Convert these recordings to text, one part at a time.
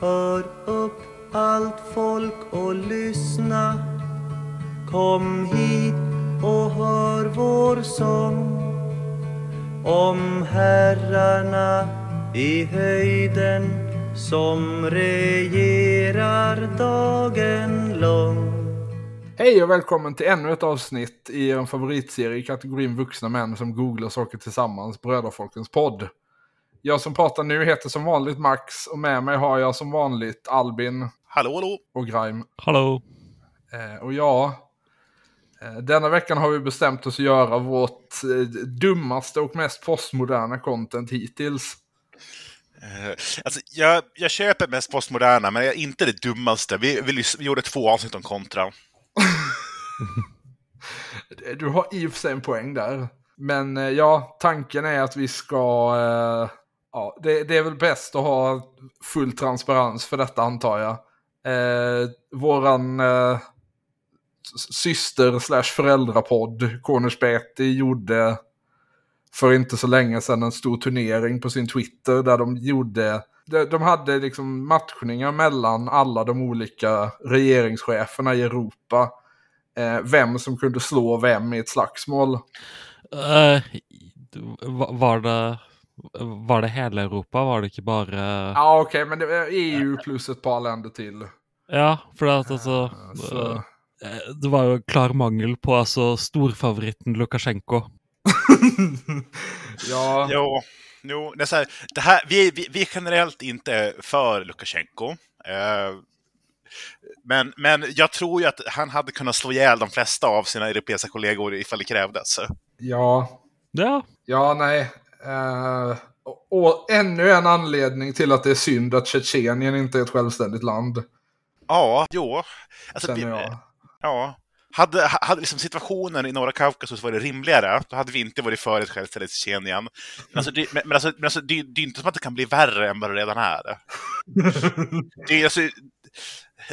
Hör upp allt folk och lyssna. Kom hit och hör vår sång. Om herrarna i höjden som regerar dagen lång. Hej och välkommen till ännu ett avsnitt i en favoritserie i kategorin vuxna män som googlar saker tillsammans, Bröderfolkens podd. Jag som pratar nu heter som vanligt Max och med mig har jag som vanligt Albin Hallå, hallå! och Grime. Hallå. Eh, och ja, eh, denna veckan har vi bestämt oss att göra vårt eh, dummaste och mest postmoderna content hittills. Eh, alltså, jag, jag köper mest postmoderna, men jag är inte det dummaste. Vi, vi, vi gjorde två avsnitt om kontra. Du har i och för sig en poäng där. Men eh, ja, tanken är att vi ska... Ja, det, det är väl bäst att ha full transparens för detta antar jag. Eh, våran eh, syster slash föräldrapodd, Cornersbeti, gjorde för inte så länge sedan en stor turnering på sin Twitter där de gjorde... de- hade liksom matchningar mellan alla de olika regeringscheferna i Europa eh, vem som kunde slå vem i ett slagsmål. Uh, var det var det hela Europa? Var det inte bara... Ja, okej, men det var EU plus ett par länder till. Ja, för att alltså... Så, eh, Det var ju klar mangel på alltså storfavoriten Lukasjenko. ja, Jo, jo det är så här, det här, vi, vi, vi är generellt inte för Lukasjenko. Eh, men, men jag tror ju att han hade kunnat slå ihjäl de flesta av sina europeiska kollegor ifall det krävdes. ja, Ja, ja, nej. Eh, och, ännu en anledning till att det är synd att Tjetjenien inte är ett självständigt land, Ja, jo. Alltså, vi-. Ja. Hade, hade liksom situationen i norra Kaukasus varit rimligare, då hade vi inte varit för ett självständigt Tjetjenien. Men, alltså, det, men, alltså, men alltså, det, det är inte som att det kan bli värre än vad det redan är. Det är, alltså,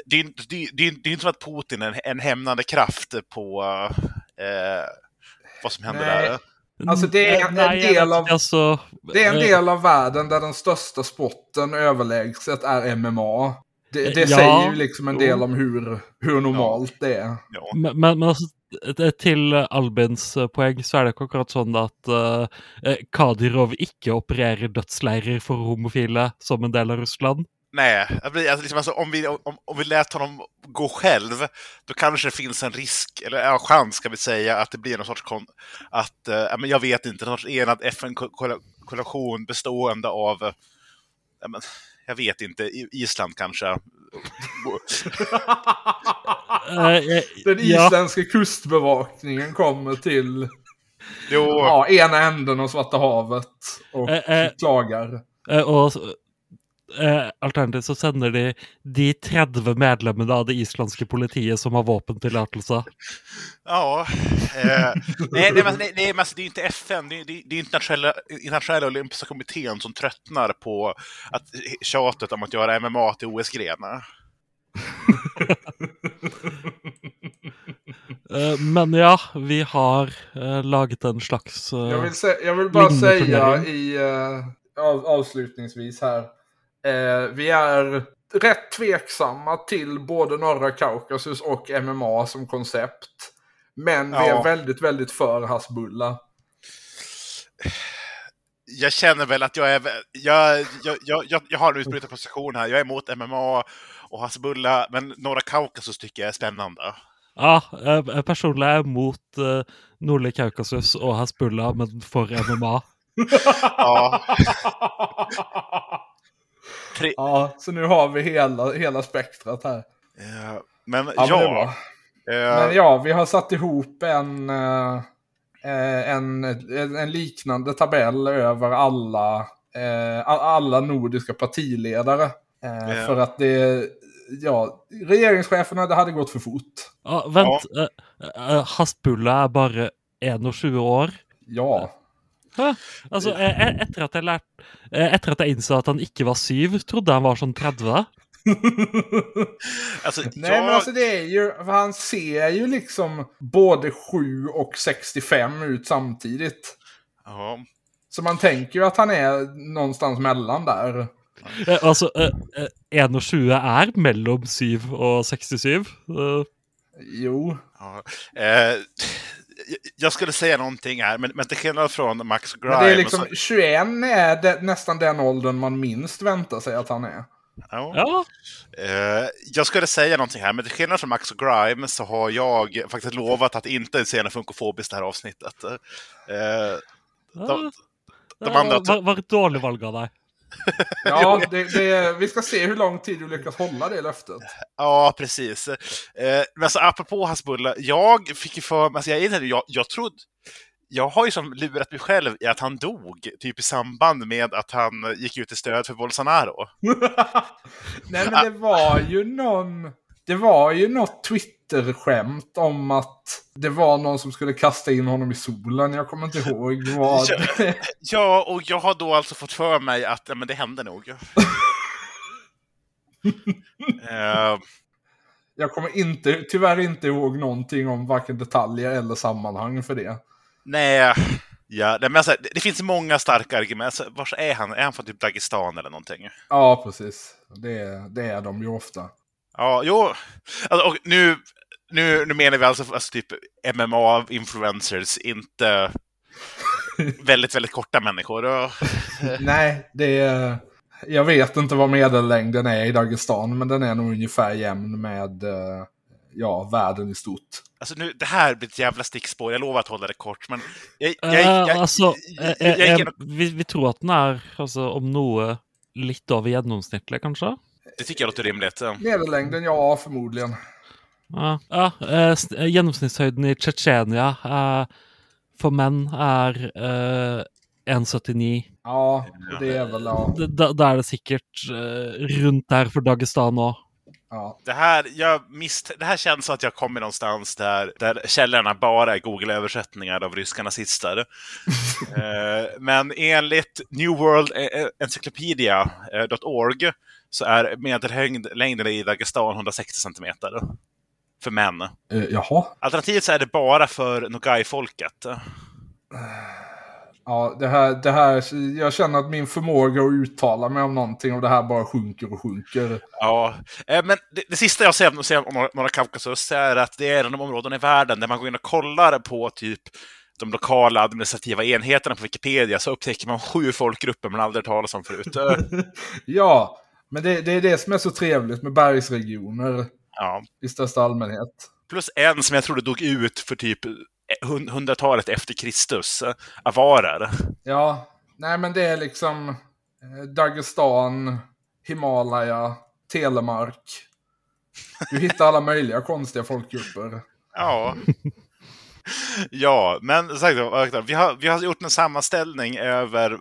det, det, det, det är inte som att Putin är en, en hämnande kraft på eh, vad som händer Nej. där. Alltså, det är en- en Nej, jag del av- inte, Alltså, Det är en eh, del av världen där den största sporten överlägset är MMA. Det, det Ja, säger ju liksom en del om hur, hur normalt det är. Ja. Men, men, men alltså, eh, till Albins eh, poäng så är det akkurat sånn at eh, eh, Kadyrov ikke opererer dødsleirer for homofile som en del av Russland. Nej, alltså, liksom, alltså, om, vi, om, om vi lät honom gå själv, då kanske det finns en risk, eller ja, chans ska vi säga, att det blir någon sorts, kon, att, eh, ja, men jag vet inte, någon sorts enad FN-koalition bestående av, eh, ja, men, jag vet inte, Island kanske. Eh, eh, Den ja, isländska kustbevakningen kommer till Jo, ja, ena änden av Svarta havet och Eh, eh. klagar. og eh, alternativt så sender de de 30 medlemmene av det islandske politiet som har våpentillatelse. ja. Eh, nej, nej, men, nej, nej, men alltså, det är inte FN, det är, det är internationella, internationella olympiska kommittén som tröttnar på att, tjatet om att göra MMA till OS-gren. Eh, men ja, vi har eh, laget en slags eh, Jag vill, jag vill bara säga i, eh, av, avslutningsvis här. Eh, vi är rätt tveksamma till både norra Kaukasus och MMA som koncept. Men vi Ja. är väldigt, väldigt för Hasbulla. jag känner väl att jag är... Jag, jag, jag, jag, jag har en utbrytarposition position här. Jag är emot MMA och Hasbulla, men norra Kaukasus tycker jag är spännande. Ja, eh, personlig är emot eh, Nordlig Kaukasus och Hasbulla, men för MMA. Ja, tre, ja, så nu har vi hela, hela spektrat här. eh, men Ja, men ja. bra. eh, Men ja, vi har satt ihop en, eh, en, en, en liknande tabell över alla, alla nordiska partiledare. Ja. För att det, ja, regeringscheferna, det hade gått för fort. Ja, vent, eh, eh, Hasbulla är bara 21 år. Ja. Hæ? Altså, eh, etter at jeg lærte eh, Etter at jeg innså at han ikke var syv, trodde jeg han var sånn 30. alltså, Nej jag, men alltså det är ju, han ser ju liksom både 7 och 65 ut samtidigt. ja. Så man tänker ju att han är någonstans mellan där. Eh, altså, eh, eh, 21 er mellom 7 og 67. Eh, Jo. Ja. Eh, jag skulle säga någonting här, men, men till skillnad från Max Grimes... Men det är liksom, så- 21 är det, nästan den åldern man minst väntar sig att han är. ja. ja. Eh, jag skulle säga någonting här, men till skillnad från Max och Grimes så har jag faktiskt lovat att inte se något funkofobiskt det här avsnittet. Ja. de andra- Det var, var et dårlig valg av deg. Ja, det, det, vi ska se hur lång tid du lyckas hålla det löftet. ja, precis. Eh, men alltså, apropå Hasbulla, jag fick ju för mig, alltså, jag, jag, jag trodde, jag har ju som lurat mig själv i att han dog, typ i samband med att han gick ut i stöd för Bolsonaro. Nej, men det var ju någon... Det var ju något Twitter-skämt om att det var någon som skulle kasta in honom i solen. Jag kommer inte ihåg vad. Ja. Ja, och jag har då alltså fått för mig att ja, men det hände nog. eh, Jag kommer inte, tyvärr inte ihåg någonting om varken detaljer eller sammanhang för det. nej, ja, men alltså, det, det finns många starka argument. Alltså, vars är han? Är han från typ Dagestan eller någonting? Ja, precis. Det, det är de ju ofta. Ja, jo. Alltså, och nu, nu, nu menar vi alltså, alltså typ MMA-influencers, inte väldigt, väldigt korta människor. Och, Nej, det är... Jag vet inte vad medellängden är i Dagestan, men den är nog ungefär jämn med eh, ja, världen i stort. alltså nu, det här blir ett jävla stickspår, jag lovar att hålla det kort, men jag, vi, vi tror at den er altså, om noe litt over gjennomsnittlig, kanskje? Det tycker jag låter rimligt. Medellängden, ja, förmodligen. Ja, ja eh, eh, Gjennomsnittshøyden i Tsjetsjenia eh, for menn er eh, 1,79. Ja, det är väl, ja. D- Da, da er det sikkert eh, rundt der for Dagestan òg. ja. Det här, jag misst, det här känns som att jag kommer någonstans där, där källorna bara är Google-översättningar av ryska nazister. eh, men enligt New World Encyclopedia.org så är medellängden i Dagestan 160 centimeter. För män. Eh, jaha. Alternativt så är det bara för Nogai-folket. Ja, det här, det här, jag känner att min förmåga att uttala mig om någonting av det här bara sjunker och sjunker. Ja, eh, men det, det sista jag säger, säger om norra Kaukasus är att det är en av de områden i världen där man går in och kollar på typ de lokala administrativa enheterna på Wikipedia så upptäcker man sju folkgrupper man aldrig talas om förut. Ja, men det, det är det som är så trevligt med bergsregioner Ja. i största allmänhet. Plus en som jag trodde dog ut för typ hun- hundratalet efter Kristus, eh, avarer. Ja, nej men det är liksom eh, Dagestan, Himalaya, Telemark. Du hittar alla möjliga konstiga folkgrupper. Ja. ja, men sagt, vi har, vi har gjort en sammanställning över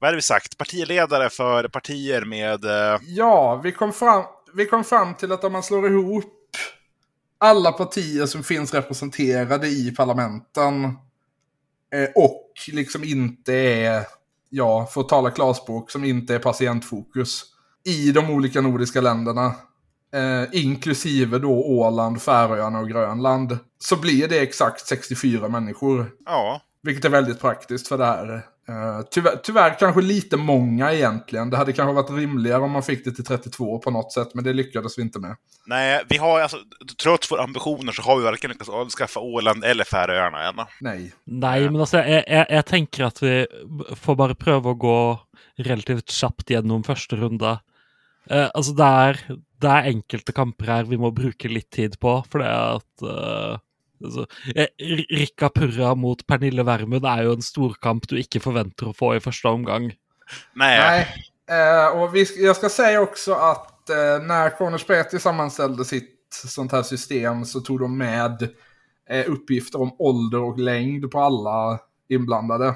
vad är det vi sagt? Partiledare för partier med... eh, Ja, vi kom, fram, vi kom fram till att om man slår ihop alla partier som finns representerade i parlamenten eh, och liksom inte är, ja, för att tala klarspråk, som inte är patientfokus i de olika nordiska länderna, eh, inklusive då Åland, Färöarna och Grönland, så blir det exakt 64 människor. Ja, Vilket är väldigt praktiskt för det här. Uh, tyvärr, tyvärr kanske lite många egentligen. Det hade kanske varit rimligare om man fick det till 32 på något sätt, men det lyckades vi inte med. nej, vi har alltså, trots våra ambitioner så har vi varken lyckats avskaffa Åland eller Färöarna än. Nej. Nei, men altså, jeg, jeg, jeg tenker at vi får bare prøve å gå relativt kjapt gjennom første runde. Eh, altså, det er, det er enkelte kamper her vi må bruke litt tid på, for det er at eh, altså, eh, Rikka Purra mot Pernille Vermund er jo en storkamp du ikke forventer å få i første omgang. Nej, Nej. Eh, och vi, jag ska säga också att eh, när Corners Petty sammanställde sitt sånt här system så tog de med eh, uppgifter om ålder och längd på alla inblandade.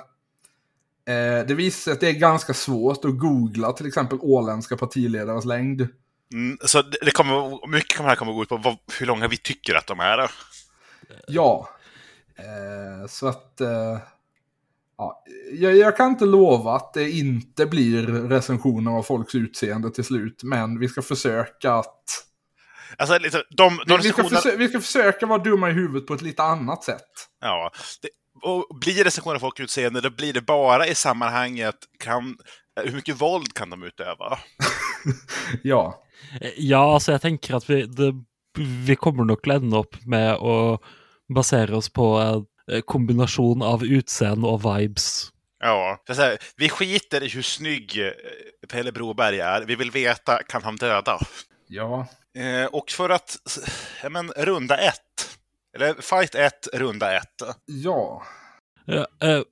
Eh, det visar sig att det är ganska svårt att googla till exempel åländska partiledares längd. Mm, så det det kommer, mycket kommer här kommer gå ut på vad, hur långa vi tycker att de är. Ja. Eh, så att... Eh, ja, jag, jag kan inte lova att det inte blir recensioner av folks utseende till slut, men vi ska försöka att... Alltså, liksom, de, de Vi, ska recensionerna- försö- vi ska försöka vara dumma i huvudet på ett lite annat sätt. Ja, det, och blir recensioner av folkutseende, då blir det bara i sammanhanget kan Hur mycket våld kan de utöva? Ja. Eh, Ja, alltså jag tänker att vi, det, vi kommer nog att upp med att basera oss på en eh, kombination av utseende och vibes. Ja, så här, vi skiter i hur snygg eh, Pelle Broberg är. Vi vill veta, kan han döda? Ja. Eh, och för att, ja men, runda ett. Eller fight ett, runda ett. Ja. Eh, eh,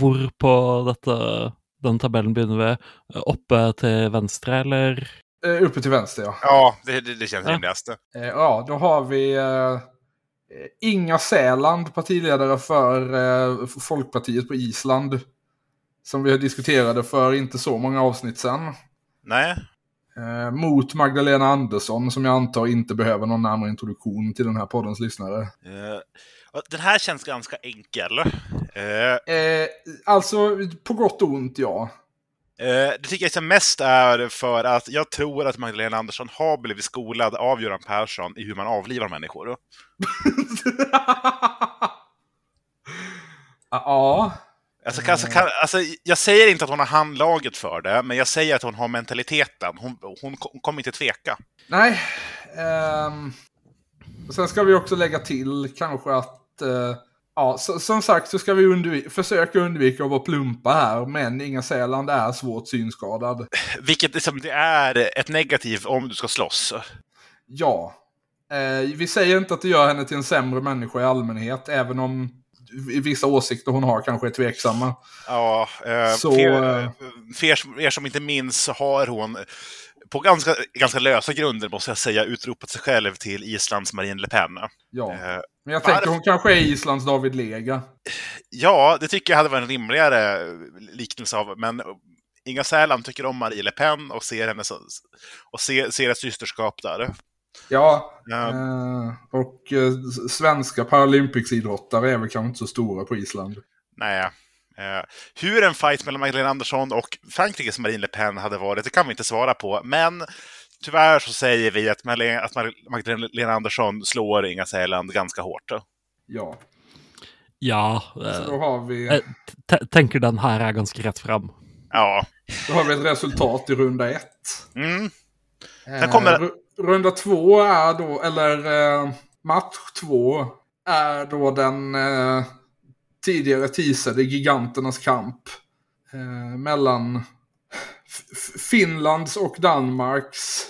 Hvor på detta, den tabellen begynner vi? Uppe till vänster eller? Eh, uppe till vänster, ja. Ja, det, det, det känns Ja. rimligast. Eh, ja, då har vi eh, Inga Säland, partiledare för eh, Folkpartiet på Island. Som vi diskuterade för inte så många avsnitt sedan. Nej, Eh, mot Magdalena Andersson, som jag antar inte behöver någon närmare introduktion till den här poddens lyssnare. eh, den här känns ganska enkel. Eh, Eh, alltså, på gott och ont, ja. Eh, det tycker jag som mest är för att jag tror att Magdalena Andersson har blivit skolad av Göran Persson i hur man avlivar människor. ja. Alltså, alltså, kan, alltså, jag säger inte att hon har handlaget för det, men jag säger att hon har mentaliteten. Hon, hon, hon kommer inte tveka. Nej. ehm, sen ska vi också lägga till kanske att... eh, ja, så, som sagt så ska vi undvi- försöka undvika att vara plumpa här. Men Inga Säland är svårt synskadad. Vilket liksom, det är ett negativ om du ska slåss. Ja. Eh, vi säger inte att det gör henne till en sämre människa i allmänhet. Även om vissa åsikter hon har kanske är tveksamma. Ja, eh, Så, för, eh, för er, som- inte minns har hon på ganska, ganska lösa grunder, måste jag säga, utropat sig själv till Islands Marine Le Pen. Ja. Eh, Men jag tänker hon kanske är Islands David Lega. Ja, det tycker jag hade varit en rimligare liknelse av, men Inga Säland tycker om Marie Le Pen och ser henne så, och ser, ser ett systerskap där. Ja, Ja. eh, och eh, svenska Paralympics-idrottare är väl kanske inte så stora på Island. Nej. Eh, hur en fight mellan Magdalena Andersson och Frankrikes Marine Le Pen hade varit, det kan vi inte svara på. Men tyvärr så säger vi att, Magdalena- att Magdalena Andersson slår Inga Säland ganska hårt. Ja, Ja, så eh, då har vi, eh, tänker den här är ganska rätt fram. Ja. då har vi ett resultat i runda ett. Mm. Eh, kommer- ru- Runda två är då, eller eh, match två är då den eh, tidigare teasade giganternas kamp. Eh, mellan Finlands och Danmarks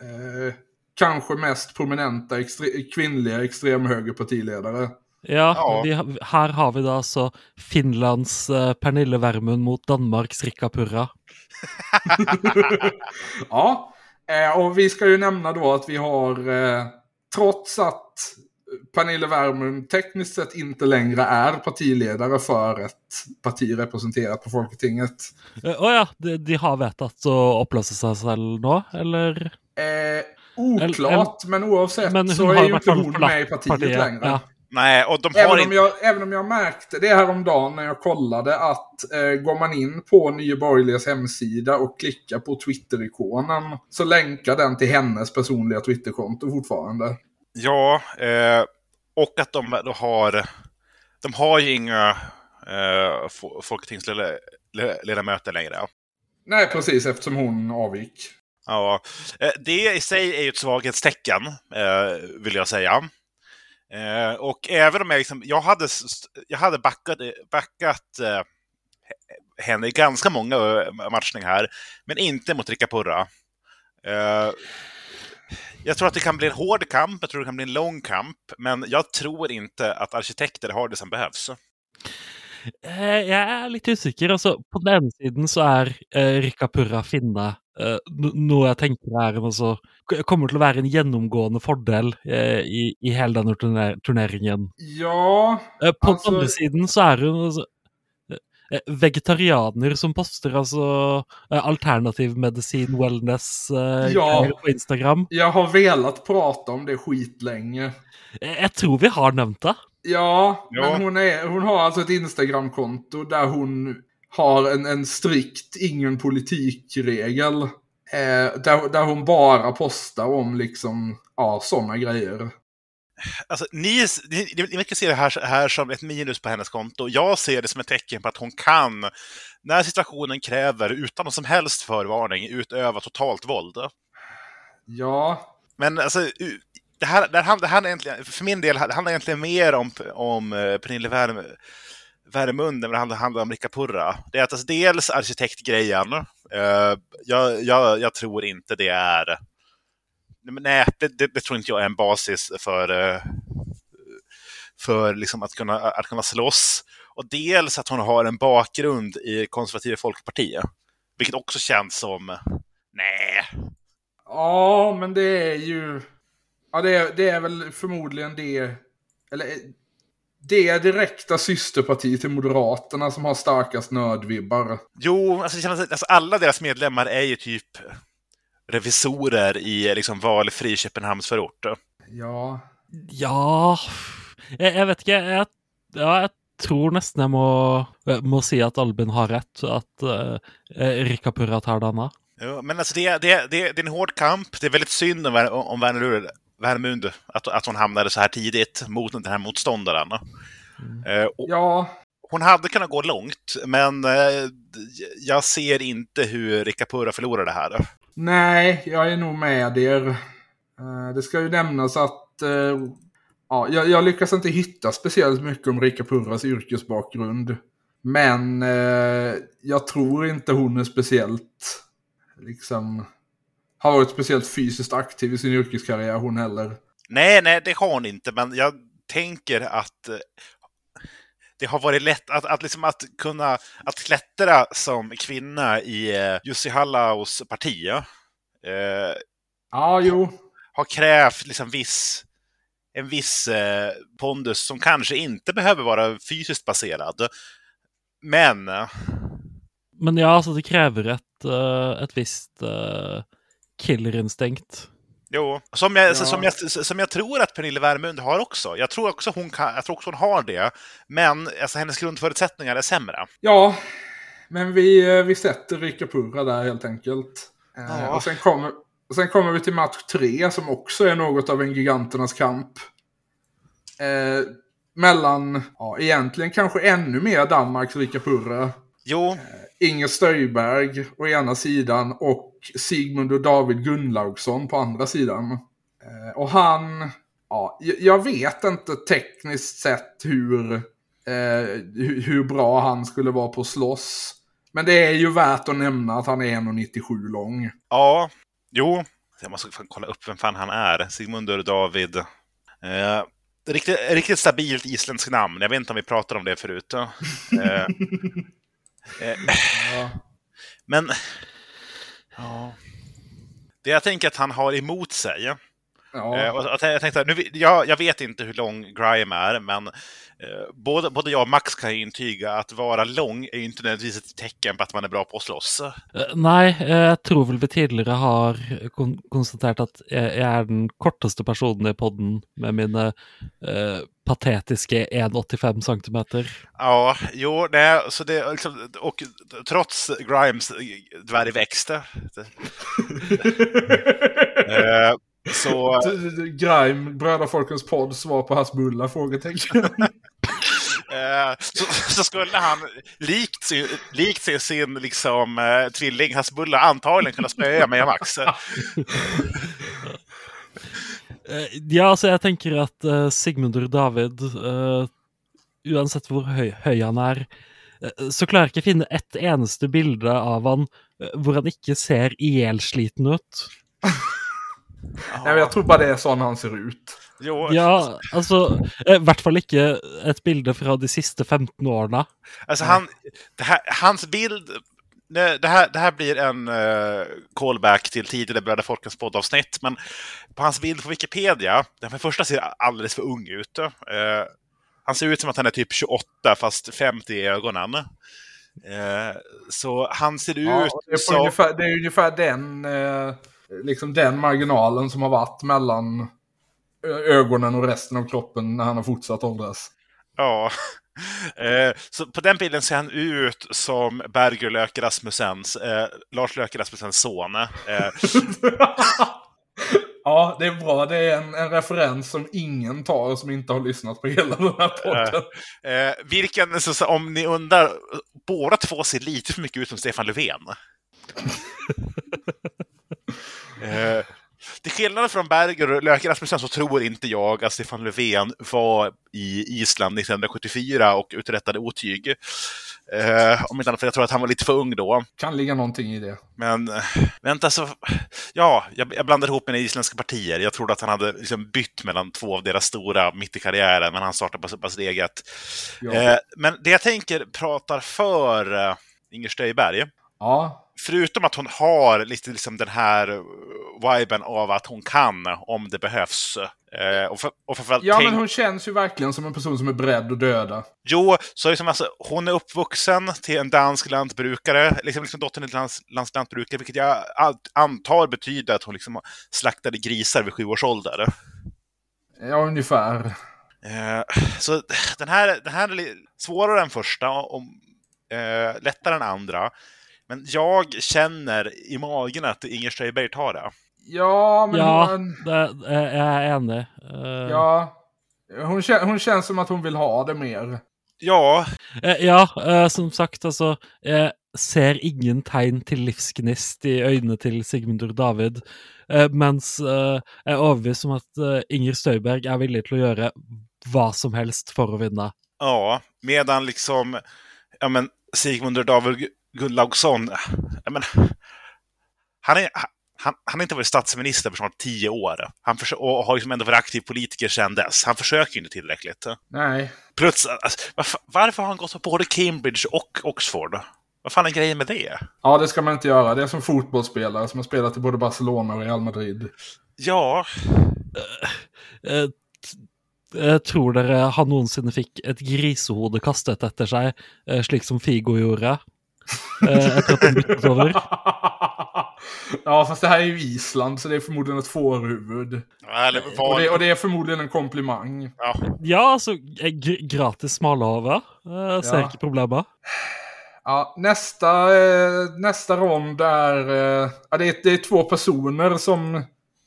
eh, kanske mest prominenta extre- kvinnliga extremhögerpartiledare. Ja, Ja. Vi, här har vi då alltså Finlands eh, Pernille Vermund mot Danmarks Rikka Purra. ja, eh, och vi ska ju nämna då att vi har, eh, trots att Pernille Vermund tekniskt sett inte längre är partiledare för ett parti representerat på Folketinget. Eh, ja, de, de har vetat å oppløse seg selv nå, eller? Eh, oklart, men oavsett Men så är ju inte hon med i partiet, partiet, längre. ja. Nej, och de har Även om, jag, även om jag märkte det häromdagen när jag kollade att eh, går man in på Nya Borgerligas hemsida och klickar på Twitter-ikonen så länkar den till hennes personliga Twitterkonto fortfarande. Ja, eh, och att de då har... De har ju inga eh, fo- folketingsledamöter längre. Nej, precis eftersom hon avgick. Ja, eh, det i sig är ju ett svaghetstecken, eh, vill jag säga. Eh, och även om jag liksom, jag hade, jag hade backat, backat henne i ganska många matchningar här, men inte mot Rika Purra. Jag tror att det kan bli en hård kamp, jag tror det kan bli en lång kamp, men jag tror inte att arkitekter har det som behövs. Eh, Jeg er litt usikker. altså På den ene siden så er eh, Rikka Purra finne eh, no- noe jeg tenker er en altså, kommer til å være en gjennomgående fordel eh, i, i hele denne turner turneringen. Ja, Eh, på Altså- den andre siden så er hun altså, vegetarianer som poster altså eh, alternativ medisin, wellness eh, Ja. på Instagram. jag har velat prata om det skitlänge. Eh, Jeg tror vi har nevnt det. Ja, Ja. men hon, är, hon har alltså ett Instagramkonto där hon har en, en strikt ingen politikregel. Eh, där, där hon bara postar om liksom, ja, sådana grejer. Alltså, ni, ni, ni verkar se det här, här som ett minus på hennes konto. Jag ser det som ett tecken på att hon kan, när situationen kräver, utan någon som helst förvarning, utöva totalt våld. Ja, Men alltså, det här, det här, det här är egentligen, för min del, det handlar egentligen mer om, om eh, Pernille Värm, Värmund än det handlar, om Ricka Purra. Det är att alltså, dels arkitektgrejen, eh, jag, jag, jag tror inte det är... Nej, det, det, det tror inte jag är en basis för, eh, för liksom att, kunna, att kunna slåss. Och dels att hon har en bakgrund i konservativa Folkpartiet. Vilket också känns som, nej, ja men det är ju... Ja, det är, det är väl förmodligen det... Eller det direkta systerpartiet till Moderaterna som har starkast nödvibbar. Jo, alltså, alltså alla deras medlemmar är ju typ revisorer i liksom valfri Köpenhamnsförort. Ja. Ja Jeg, jeg vet ikke. Jeg, ja, jeg tror nesten jeg må, må si at Albin har rett. At uh, Rikka Purra tar denne. Jo, men alltså det, det, det, det är en hård kamp. Det är väldigt synd om, om Werner Värmund att, att hon hamnade så här tidigt mot den här motståndaren. Eh, och Ja, hon hade kunnat gå långt, men eh, jag ser inte hur Ricka Purra förlorar det här nej, jag är nog med er. Eh, det ska ju nämnas att eh, ja, jag, jag lyckas inte hitta speciellt mycket om Rika Purras yrkesbakgrund. Men eh, jag tror inte hon är speciellt, liksom, har varit speciellt fysiskt aktiv i sin yrkeskarriär hon heller. Nej, nej, det har hon inte, men jag tänker att eh, det har varit lätt att, att, liksom att kunna att klättra som kvinna i eh, Jussi Hallaus parti. Eh, Ja, jo. har krävt liksom viss, en viss eh, pondus som kanske inte behöver vara fysiskt baserad. Men eh, Men ja, altså, det krever et, uh, et visst killerinstinkt. Jo, som jag, Ja. som, jag, som jag tror att Pernille Värmund har också. Jag tror också hon, kan, jag tror också hon har det. Men alltså, hennes grundförutsättningar är sämre. Ja, men vi, eh, vi sätter Rika Purra där helt enkelt. Eh, Ja. Och sen kommer, sen kommer vi till match tre som också är något av en giganternas kamp. Eh, mellan, ja, egentligen kanske ännu mer Danmarks Rika Purra. Jo, Inger Stöjberg å ena sidan och Sigmund och David Gunnlaugsson på andra sidan. Eh, och han, ja, jag- vet inte tekniskt sett hur, eh, hur, bra han skulle vara på att slåss. Men det är ju värt att nämna att han är 1,97 lång. ja, jo. Jag måste fan kolla upp vem fan han är. Sigmundur David. Eh, riktigt, riktigt stabilt isländskt namn. Jag vet inte om vi pratade om det förut. Eh, Ja. Men... Ja. Det jag tänker att han har emot sig. Eh, Ja. och att jag, tänkte, nu, jag, jag vet inte hur lång Grime är, men eh, både, både jag och Max kan ju intyga att vara lång är ju inte nödvändigtvis ett tecken på att man är bra på att slåss. Eh, Nei, eh, jeg tror vel vi tidligere har kon konstatert at jeg, jeg er den korteste personen i podden med mine eh, patetiske 1,85 centimeter. Ja, jo, nej, så det, är liksom, och trots Grimes dvärgväxt eh, så, Grime, Brödrafolkens podd, svar på Hasbulla? Frågetecken. eh, så, så skulle han likt sin, likt sin, sin liksom, eh, tvilling Hasbulla antagligen kunna spöa mig och Max. Ja, altså jeg tenker at eh, Sigmundur David, eh, uansett hvor høy, høy han er, eh, så klarer jeg ikke å finne ett eneste bilde av han eh, hvor han ikke ser ihjelsliten ut. Nej, men jag tror bara det är sån han ser ut. Jo, Ja, altså eh, I hvert fall ikke et bilde fra de siste 15 årene. Alltså han, det här, hans bild... nej, Det här, det här blir en uh, callback till tidigare Bröder Folkens poddavsnitt, men på hans bild på Wikipedia, den för första ser alldeles för ung ut. Eh, han ser ut som att han är typ 28 fast 50 i ögonen. Eh, så han ser Ja, ut det, som... ungefär, det är ungefär den, eh, liksom den marginalen som har varit mellan ögonen och resten av kroppen när han har fortsatt åldras. Ja. Eh, så på den bilden ser han ut som Berger Löke Rasmussens, eh, Lars Löke Rasmussens son. Eh, ja, det är bra. Det är en, en referens som ingen tar som inte har lyssnat på hela den här podden. Eh, vilken, så, så, om ni undrar, båda två ser lite för mycket ut som Stefan Löfven. eh, till skillnad från Berger och Löke Rasmussen så tror inte jag att Stefan Löfven var i Island 1974 och uträttade otyg. Eh, om inte annat för jag tror att han var lite för ung då. Kan ligga någonting i det. Men eh, vänta, så... Ja, jag, jag blandade ihop mina isländska partier. Jag trodde att han hade liksom bytt mellan två av deras stora mitt i karriären, men han startade på, på sitt eget. Ja. Eh, men det jag tänker pratar för eh, Inger Stöjberg. Ja, Förutom att hon har lite liksom den här viben av att hon kan om det behövs. Eh, och, för, och framförallt ja tänk- men hon känns ju verkligen som en person som är beredd att döda. Jo, så liksom alltså, hon är uppvuxen till en dansk lantbrukare, liksom, liksom dottern till en dansk lantbrukare, vilket jag an- antar betyder att hon liksom slaktade grisar vid sju års ålder. Ja, ungefär. Eh, så den här, den här är svårare än första och eh, lättare än andra. Men jag känner i magen att Inger Støjberg tar det. Ja, men Ja, hon... det, er enig. Eh, Ja. Hon, kän, hon känns som att hon vill ha det mer. Ja, eh, ja, eh, som sagt, altså Jeg ser ingen tegn til livsgnist i øynene til Sigmundur David, eh, mens eh, jeg er overbevist om at eh, Inger Støyberg er villig til å gjøre hva som helst for å vinne. ja, medan liksom ja, men Sigmundur David Gunnlaugsson, ja, men, han, är, han, han har inte varit statsminister för snart tio år. Han försö- och har liksom ändå varit aktiv politiker sedan dess. Han försöker inte tillräckligt. Nej. Plus, alltså, varför, varför har han gått på både Cambridge och Oxford? Vad fan är grejen med det? Ja, det ska man inte göra. Det är som fotbollsspelare som har spelat i både Barcelona och Real Madrid. Ja, Eh, t- eh, tror dere han noensinne fikk et grisehode kastet etter seg, eh, slik som Figo gjorde? Eh, etter at han byttet over? ja, fast det här är ju Island, så det är förmodligen ett fårhuvud. eller Och vad... det, och det är förmodligen en komplimang. Ja. Ja, altså eh, gr gratis smalahove. Uh, ser Ja. ikke problemet. Ja, nästa, eh, nästa rond är... Eh, ja, det, är, det är två personer som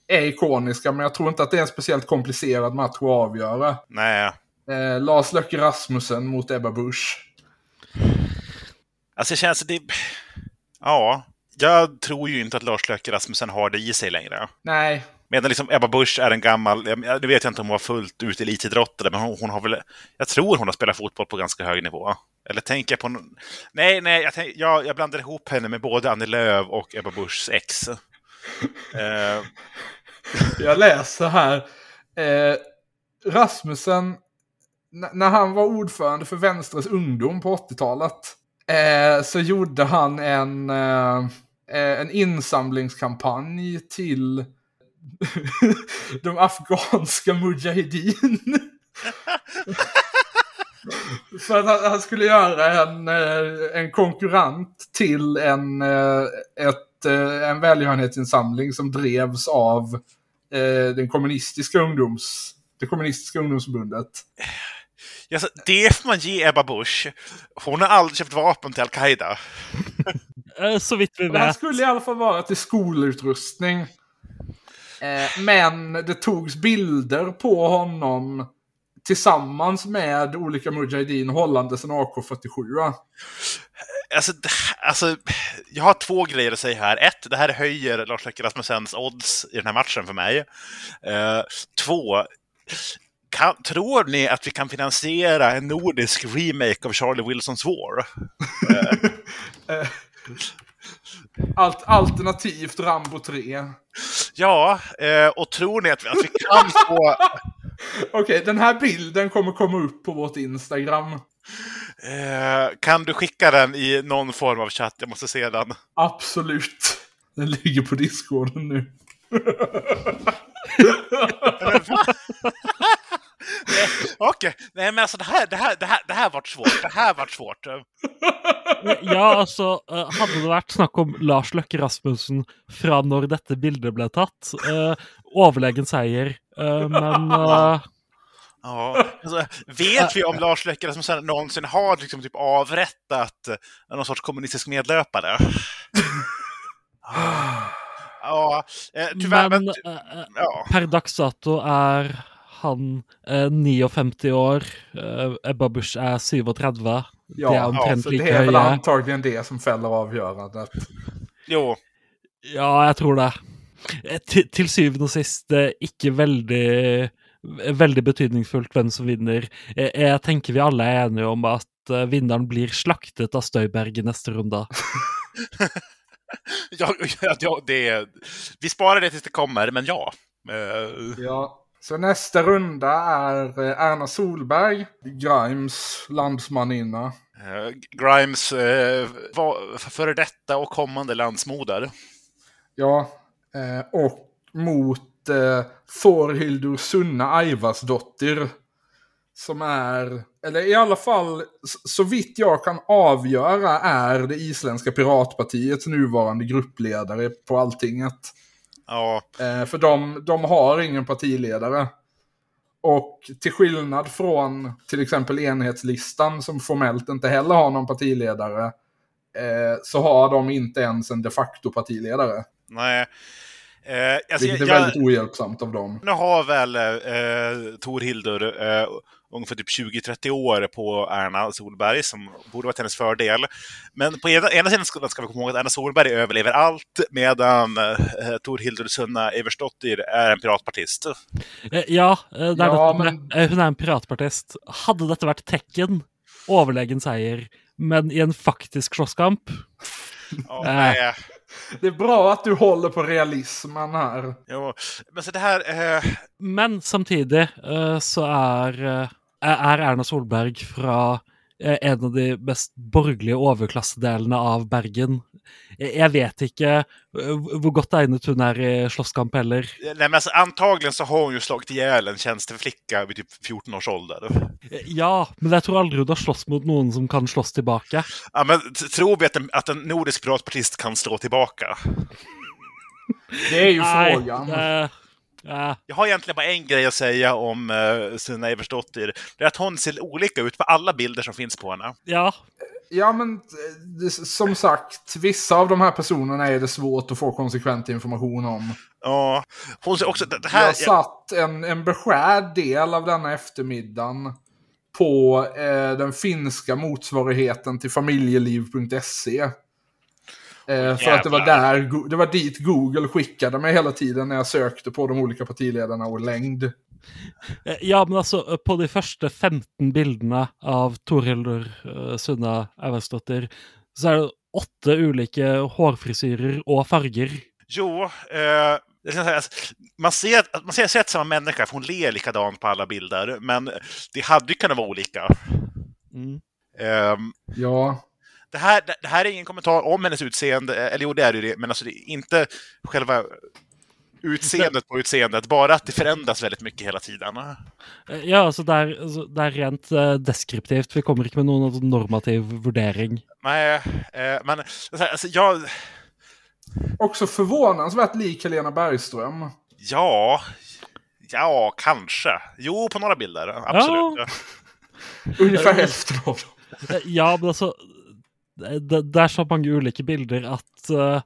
är ikoniska, men jag tror inte att det är en speciellt komplicerad match att avgöra. Nej. Eh, Lars Løkke Rasmussen mot Ebba Busch. Alltså det känns... Det... Ja, jag tror ju inte att Lars Løkke Rasmussen har det i sig längre. Nej, Medan liksom Ebba Busch är en gammal, nu vet jag inte om hon var fullt ut elitidrottare, men hon, hon har väl, jag tror hon har spelat fotboll på ganska hög nivå. Eller tänker jag på någon, nej, nej, jag, tänk, jag, jag blandar ihop henne med både Annie Lööf och Ebba Buschs ex. Eh, jag läser här. Eh, Rasmussen, när han var ordförande för Venstres ungdom på 80-talet, eh, så gjorde han en, eh, eh, en insamlingskampanj till de afghanska mujahedin. För att han, skulle göra en, eh, en konkurrent till en, ett, en välgörenhetsinsamling som drevs av den kommunistiska ungdoms, det kommunistiska ungdomsförbundet. alltså, det får man ge Ebba Busch. Hon har aldrig köpt vapen till Al-Qaida. Eh, så vidt vi Men han vet. skulle i alla fall vara till skolutrustning. Eh, men det togs bilder på honom tillsammans med olika mujahedin hållandes en AK47. Alltså, det- alltså, jag har två grejer att säga här. Ett, det här höjer Lars Løkke Rasmussens odds i den här matchen för mig. Eh, två, kan, tror ni att vi kan finansiera en nordisk remake av Charlie Wilsons War? Allt, alternativt Rambo 3. Ja, eh, och tror ni att vi, att vi kan få... Okej, den här bilden kommer komma upp på vårt Instagram. Eh, kan du skicka den i någon form av chatt? Jag måste se den. Absolut. Den ligger på discorden nu. Okej, nej men alltså det här, det här, det här, det här vart svårt. Det här vart svårt. Ja, altså, eh, hadde det vært snakk om Lars Løkke Rasmussen fra når dette bildet ble tatt, eh, overlegen seier, eh, men eh, Ja, alltså, vet vi om Lars Løkke Rasmussen någonsin har liksom typ avrättat eh, någon sorts kommunistisk medlöpare? Ja, eh, tyvärr. Men Men, ja. per dags dato er han eh, 59 år. Eh, Ebba Busch er 37. Ja, det er ja, omtrent så like det är väl antagligen det som fäller avgörandet. Jo. Ja, jeg tror det. Eh, Til, til syvende og sist eh, ikke veldig Veldig betydningsfullt hvem som vinner. Jeg, jeg tenker vi alle er enige om at eh, vinneren blir slaktet av Støyberg i neste runde. Ja, ja, ja, det, vi sparar det tills det kommer, men ja. Eh, Ja. Så nästa runda är eh, Erna Solberg, Grimes landsmaninna. eh, Grimes eh, före detta och kommande landsmoder. Ja, eh, och mot eh, Thorhildur Sunna Aivarsdottir. Som är, eller i alla fall så vitt jag kan avgöra är det isländska piratpartiets nuvarande gruppledare på alltinget. Ja, Eh, för de, de har ingen partiledare. Och till skillnad från till exempel enhetslistan som formellt inte heller har någon partiledare. Eh, så har de inte ens en de facto partiledare. nej. Eh, alltså, Vilket är jag, väldigt ohjälpsamt av dem. nu har väl eh, Tor Hildur eh, ungefär typ 20-30 år på Erna Solberg, som borde vara till hennes fördel. Men på ena, ena sidan ska, ska vi komma ihåg att Erna Solberg överlever allt, medan eh, Tor Hildur Sunna Eversdottir är en piratpartist. Eh, Ja, eh, det Ja, men- med eh, Hun er en piratpartist. Hadde dette vært Tekken, overlegen seier, men i en faktisk slåsskamp Ja, Äh. Det är bra att du håller på realismen här. Jo, men så det här... Eh, Men samtidig eh, så er, eh, er Erna Solberg fra eh, en av de mest borgerlige overklassedelene av Bergen. Jeg jeg vet ikke eh, hvor godt egnet hun er i slåsskamp heller. nej, men alltså, antagligen så har hon ju slagit ihjäl en tjänsteflicka vid typ 14 års ålder. Eh, Ja, men jeg tror aldri hun har slåss mot noen som kan slåss tilbake. Ja, men tror vi att en, att en nordisk piratpartist kan slå tillbaka? Det är ju Nei, frågan. eh, eh, Jag har egentligen bara en grej att säga om uh, Sunna Eversdottir. Det är att hon ser olika ut på alla bilder som finns på henne. ja. Ja, men eh, det, som sagt, vissa av de här personerna är det svårt att få konsekvent information om. Ja, hon ser också... Det det Jag här, satt en, en beskärd del av denna eftermiddagen på eh, den finska motsvarigheten till familjeliv.se. Eh, för att det var, där, det var dit Google skickade mig hela tiden när jag sökte på de olika partiledarna och längd. Eh, Ja, men altså, på de første 15 bildene av Torhildur uh, Sunna Eversdottir, så er det åtte ulike hårfrisyrer og farger. jo, eh, alltså, man ser, att- man ser sett samma människa, för hon ler likadant på alla bilder. Men det hade ju kunnat vara olika. Mm. Ehm, Ja, det, här, det, här är ingen kommentar om hennes utseende, eh, eller jo, det är det ju det, men alltså, det är inte själva utseendet på utseendet, bara att det förändras väldigt mycket hela tiden. Ja, altså, det er, altså, det er rent eh, deskriptivt. Vi kommer ikke med sånn normativ vurdering. Nej, eh, men alltså, jag... också förvånansvärt lik Helena Bergström. Ja, ja, kanske. Jo, på några bilder. Absolut. Ja. Ungefär hälften av dem. Ja, men altså det, det er så mange ulike bilder at eh,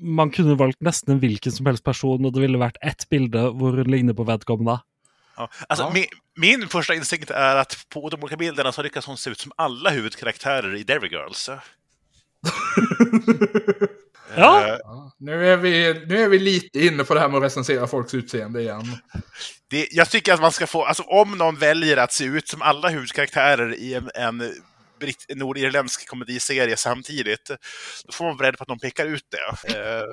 man kunne valgt nesten en hvilken som helst person, og det ville vært ett bilde hvor hun ligner på vedkommende. Ja. Alltså, Ja. min, min första instinkt är att på de olika bilderna så lyckas hon se ut som alla huvudkaraktärer i Derry Girls. Ja. Ja, nu, är vi, nu är vi lite inne på det här med att recensera folks utseende igen. det, jag tycker att man ska få, alltså om någon väljer att se ut som alla huvudkaraktärer i en, en britt, nordirländsk komediserie samtidigt, då får man vara beredd på att de pekar ut det.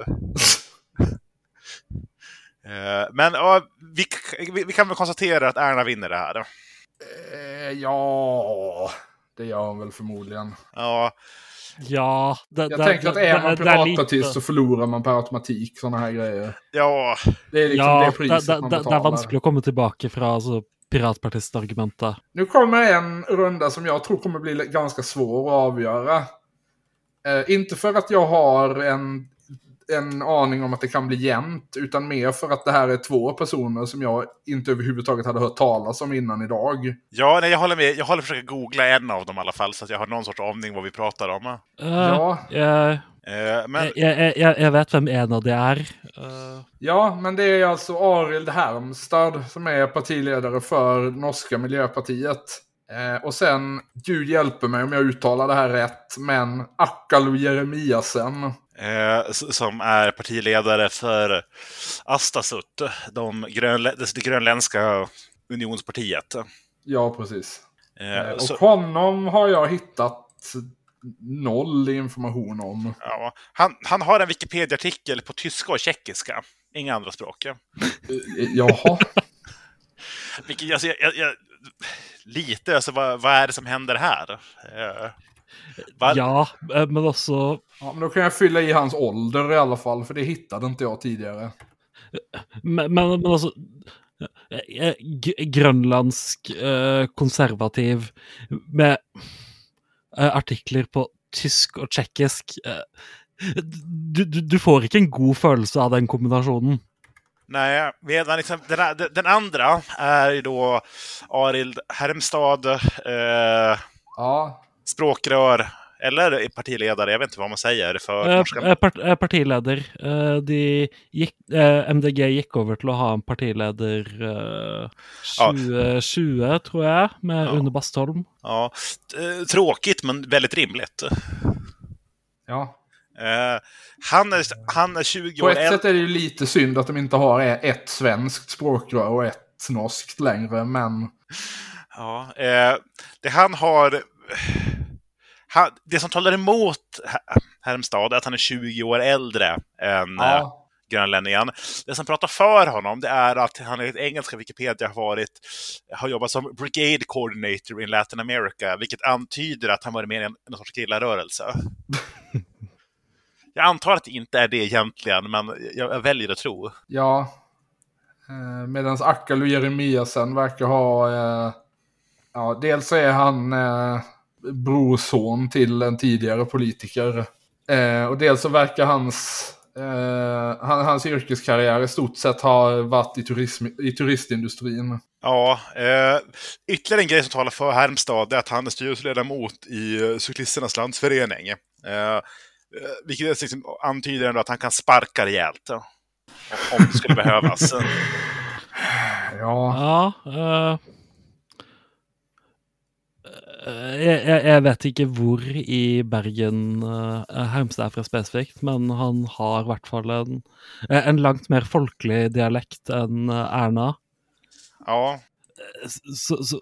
Eh, eh, men ja, vi, vi, vi kan väl konstatera att Erna vinner det här. Eh, ja, det gör hon väl förmodligen. Ja, Ja det, Jag tänker att är man lite- så förlorar man per automatik sådana här grejer. ja, Det är liksom Ja, det priset det, man det, det er betalar. vanskelig å komme tilbake fra altså, piratpartistargumentet. Nu kommer en runda som jag tror kommer bli ganska svår att avgöra. Eh, inte för att jag har en, en aning om att det kan bli jämnt, utan mer för att det här är två personer som jag inte överhuvudtaget hade hört talas om innan idag. ja nej, jag håller med. Jag håller försöka googla en av dem i alla fall så att jag har någon sorts aning vad vi pratar om. Eh, Ja. jeg, Eh, men Jeg, jeg, jeg, jeg vet hvem en av de er. Eh, Ja, men det är alltså Arild Hermstad som är partiledare för norska Miljöpartiet. Eh, och sen, Gud hjälper mig om jag uttalar det här rätt, men Akkalu Jeremiasen. eh, som är partiledare för Astasut, de grönlä det grönländska unionspartiet. Ja, precis. Eh, Eh, och så, honom har jag hittat noll information om. ja, han, han har en Wikipedia-artikel på tyska och tjeckiska, inga andra språk. Eh, Jaha. Vilket, alltså, jag, jag, lite, alltså vad, vad är det som händer här? Eh, var, ja, eh, men også Ja, men då kan jag fylla i hans ålder i alla fall, för det hittade inte jag tidigare. Men, men, men altså g- Grønlandsk eh, konservativ med artikler på tysk og tsjekkisk eh, du, du, du får ikke en god følelse av den kombinasjonen. Nej, medan liksom, den, den andra är ju då Arild Hermstad, eh, Ja, språkrör, eller partiledare, jag vet inte vad man säger för Eh, norska. part, partileder. Eh, de gikk, eh, MDG gikk over til å ha en partileder eh, Ja. 2020, tror jeg, med Ja. Une Bastholm. Ja, tråkigt men väldigt rimligt. ja. Eh, han, är, han är 20 På år ett äldre. sätt är det ju lite synd att de inte har ett svenskt språkrör och ett norskt längre, men Ja, eh, det han har... Han, det som talar emot Her- Hermstad är att han är 20 år äldre än eh, ja. grönlänningen. Det som pratar för honom det är att han i engelska Wikipedia har, varit, har jobbat som Brigade Coordinator in Latin America, vilket antyder att han varit med i en, en sorts grillarrörelse. Jag antar att det inte är det egentligen, men jag, jag väljer att tro. Ja. Eh, Medan Akkalu Jeremiasen verkar ha... Eh, ja, dels är han eh, brorson till en tidigare politiker. Eh, och dels så verkar hans, eh, han, hans yrkeskarriär i stort sett ha varit i, turism, i turistindustrin. Ja, eh, ytterligare en grej som talar för Härmstad är att han är styrelseledamot i eh, Cyklisternas landsförening. Eh, eh, vilket liksom antyder ändå att han kan sparka rejält. eh, Om det skulle behövas. Ja, Ja eh, jeg, jeg, jeg vet ikke hvor i Bergen uh, Hermstad er fra spesifikt, men han har i hvert fall en, eh, en langt mer folkelig dialekt enn eh, Erna. Ja, Så, så, så,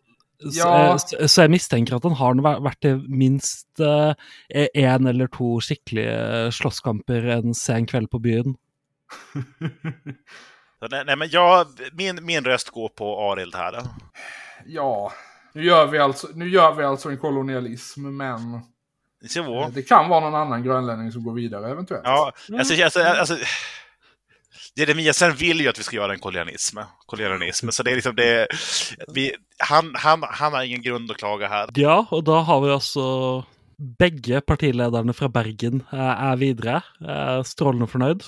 Ja. så, så jeg mistenker at han har vært til minst én eller to skikkelige slåsskamper en sen kveld på byen. nej, nej, men jag, min, min röst går på Arild här. ja. Nu gör, vi alltså, nu gör vi alltså en kolonialism, men Så. det kan vara någon annan grönlänning som går vidare eventuellt. Ja, alltså, alltså, alltså, Jeremiasen vill ju att vi ska göra en kolonialism. kolonialism så det är liksom det, vi, han, han, han har ingen grund att klaga här. Ja, og da har vi også begge partilederne fra Bergen eh, er videre. Eh, Strålende fornøyd.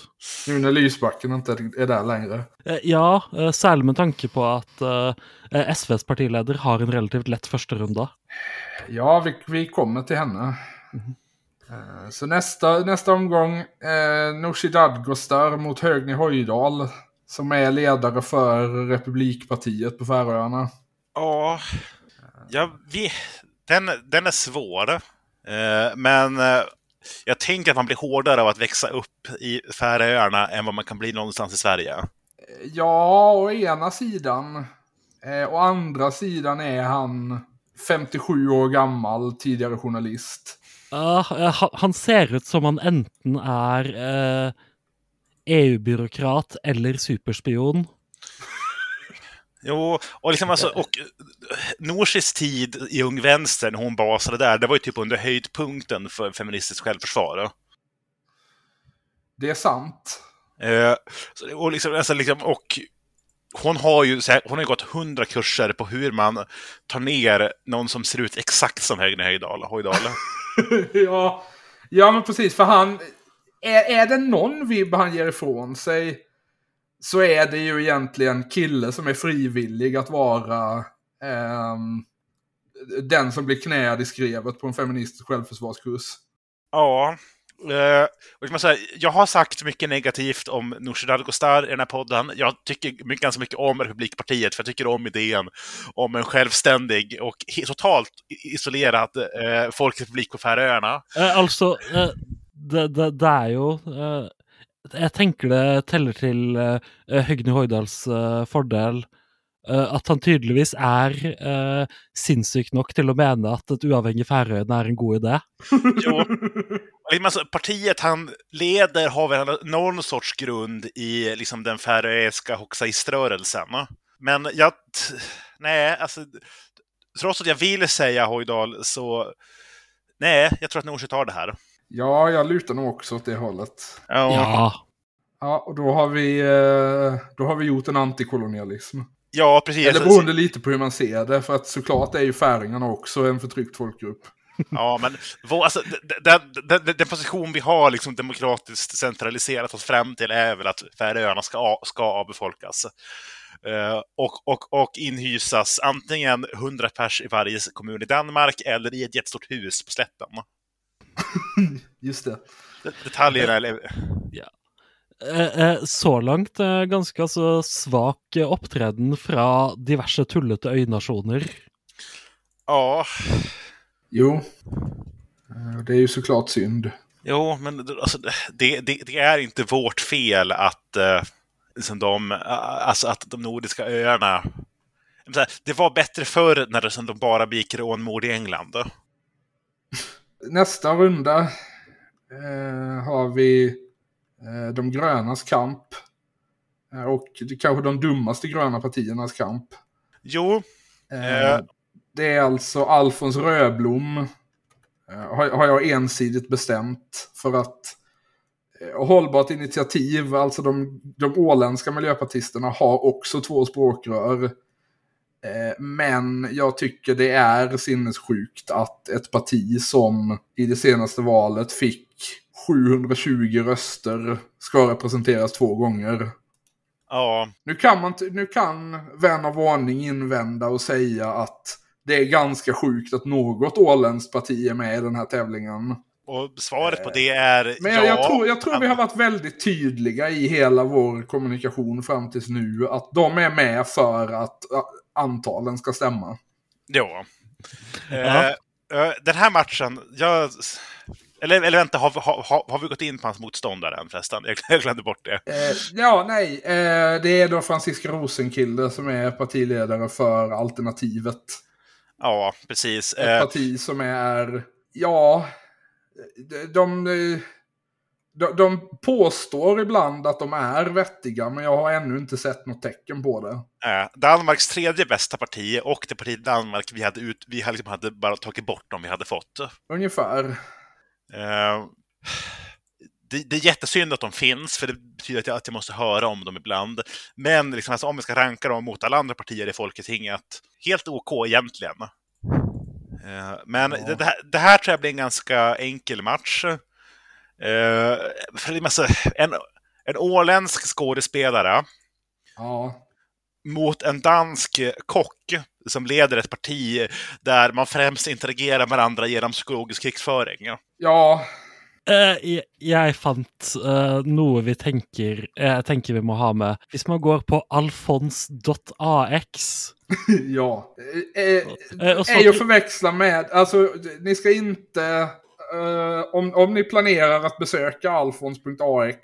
Nu när Lysbacken inte är där längre. Eh, Ja, særlig med tanke på at eh, SVs partileder har en relativt lett førsterunde. Ja, vi, vi kommer till henne. Eh, Så nästa, nästa omgång, eh, Nooshi Dadgostar mot Högni Höjdal. Som är ledare för Republikpartiet på Färöarna. Ja, ja vi, den, den är svår. Eh, men eh, jag tänker att man blir hårdare av att växa upp i Färöarna än vad man kan bli någonstans i Sverige. Ja, å ena sidan. Eh, å andra sidan är han 57 år gammal, tidigare journalist. Ja, eh, han- ser ut som han enten er eh, EU-byråkrat eller superspion. Jo, och, liksom alltså, och eh, Norsis tid i Ung Vänster, när hon basade där, det var ju typ under höjdpunkten för feministiskt självförsvar. Det är sant. Eh, och, liksom, alltså, liksom, och hon har ju här, hon har gått hundra kurser på hur man tar ner någon som ser ut exakt som Högne Höjdal. Höjdal. ja, ja, men precis. För han... Är, är det någon vibb han ger ifrån sig så är det ju egentligen kille som är frivillig att vara ehm, den som blir knäad i skrevet på en feministisk självförsvarskurs. Ja, Uh, och man säga, jag har sagt mycket negativt om Nooshi Dadgostar i den här podden. Jag tycker mycket, ganska mycket om Republikpartiet, för jag tycker om idén om en självständig och totalt isolerad uh, folkrepublik på Färöarna. Uh, alltså, det, det, det, är ju jag tänker det teller till uh, eh, Høgni Hoydals eh, fördel Uh, eh, at han tydeligvis er uh, sinnssyk nok til å mene at ett uavhengig Färöarna är en god idé. jo. Alltså, partiet han leder har väl någon sorts grund i liksom, den färöiska hoxaiströrelsen. Men jag... Nej, alltså... Trots att jag vill säga Hojdal så... Nej, jag tror att Nooshi tar det här. Ja, jag lutar nog också åt det hållet. Ja. Ja, och då har vi, eh, då har vi gjort en antikolonialism. Ja, precis. Eller beroende lite på hur man ser det. För att såklart är ju färingarna också en förtryckt folkgrupp. Ja, men vår, alltså, den, den, den, position vi har liksom demokratiskt centraliserat oss fram till är väl att Färöarna ska, ska avbefolkas. Uh, och, och, och inhysas antingen 100 pers i varje kommun i Danmark eller i ett jättestort hus på slätten. Just det. Detaljerna är... Ja. Eh, eh, så langt eh, ganske altså, svak opptreden fra diverse tullete øynasjoner. Ja. Jo. Det är ju såklart synd. Jo, men alltså, det, det, det, är inte vårt fel att, eh, liksom de, alltså att de nordiska öarna... Det var bättre förr när det, de bara begick rånmord i England. Nästa runda eh, har vi Eh, de grönas kamp. Eh, och kanske de dummaste gröna partiernas kamp. Jo. Eh, det är alltså Alfons Röblom. Har jag ensidigt bestämt. För att hållbart initiativ, alltså de, de åländska miljöpartisterna har också två språkrör. Men jag tycker det är sinnessjukt att ett parti som i det senaste valet fick 720 röster ska representeras två gånger. Ja. Nu kan, man, nu kan vän av ordning invända och säga att det är ganska sjukt att något åländskt parti är med i den här tävlingen. Och svaret på det är Men jag, ja. jag tror, jag tror vi har varit väldigt tydliga i hela vår kommunikation fram tills nu. Att de är med för att antalen ska stämma. Ja. ja. Uh, den här matchen, jag eller, eller vänta, har, har, har vi gått in på hans motståndare än förresten? Jag glömde bort det. Eh, ja, nej. Eh, det är då Franziska Rosenkilde som är partiledare för Alternativet. Ja, precis. Ett eh, parti som är, ja, de, de, de påstår ibland att de är vettiga, men jag har ännu inte sett något tecken på det. Eh, Danmarks tredje bästa parti och det parti Danmark vi hade, ut, vi hade, liksom hade bara tagit bort om vi hade fått. Ungefär. Eh, det, det, är jättesynd att de finns, för det betyder att jag, att jag måste höra om dem ibland. Men liksom, alltså, om vi ska ranka dem mot alla andra partier i Folketinget, helt OK egentligen. Uh, men ja. det, det, här, det, här, tror jag blir en ganska enkel match. Uh, alltså, en, en åländsk skådespelare ja. mot en dansk kock som leder ett parti där man främst interagerar med varandra genom psykologisk krigsföring. Ja. Uh, jeg fant uh, noe vi tenker, jeg tenker vi må ha med. Hvis man går på alfons.ax Ja. Eh, uh, är att förväxla med, alltså ni ska inte, om, om ni planerar att besöka alfons.ax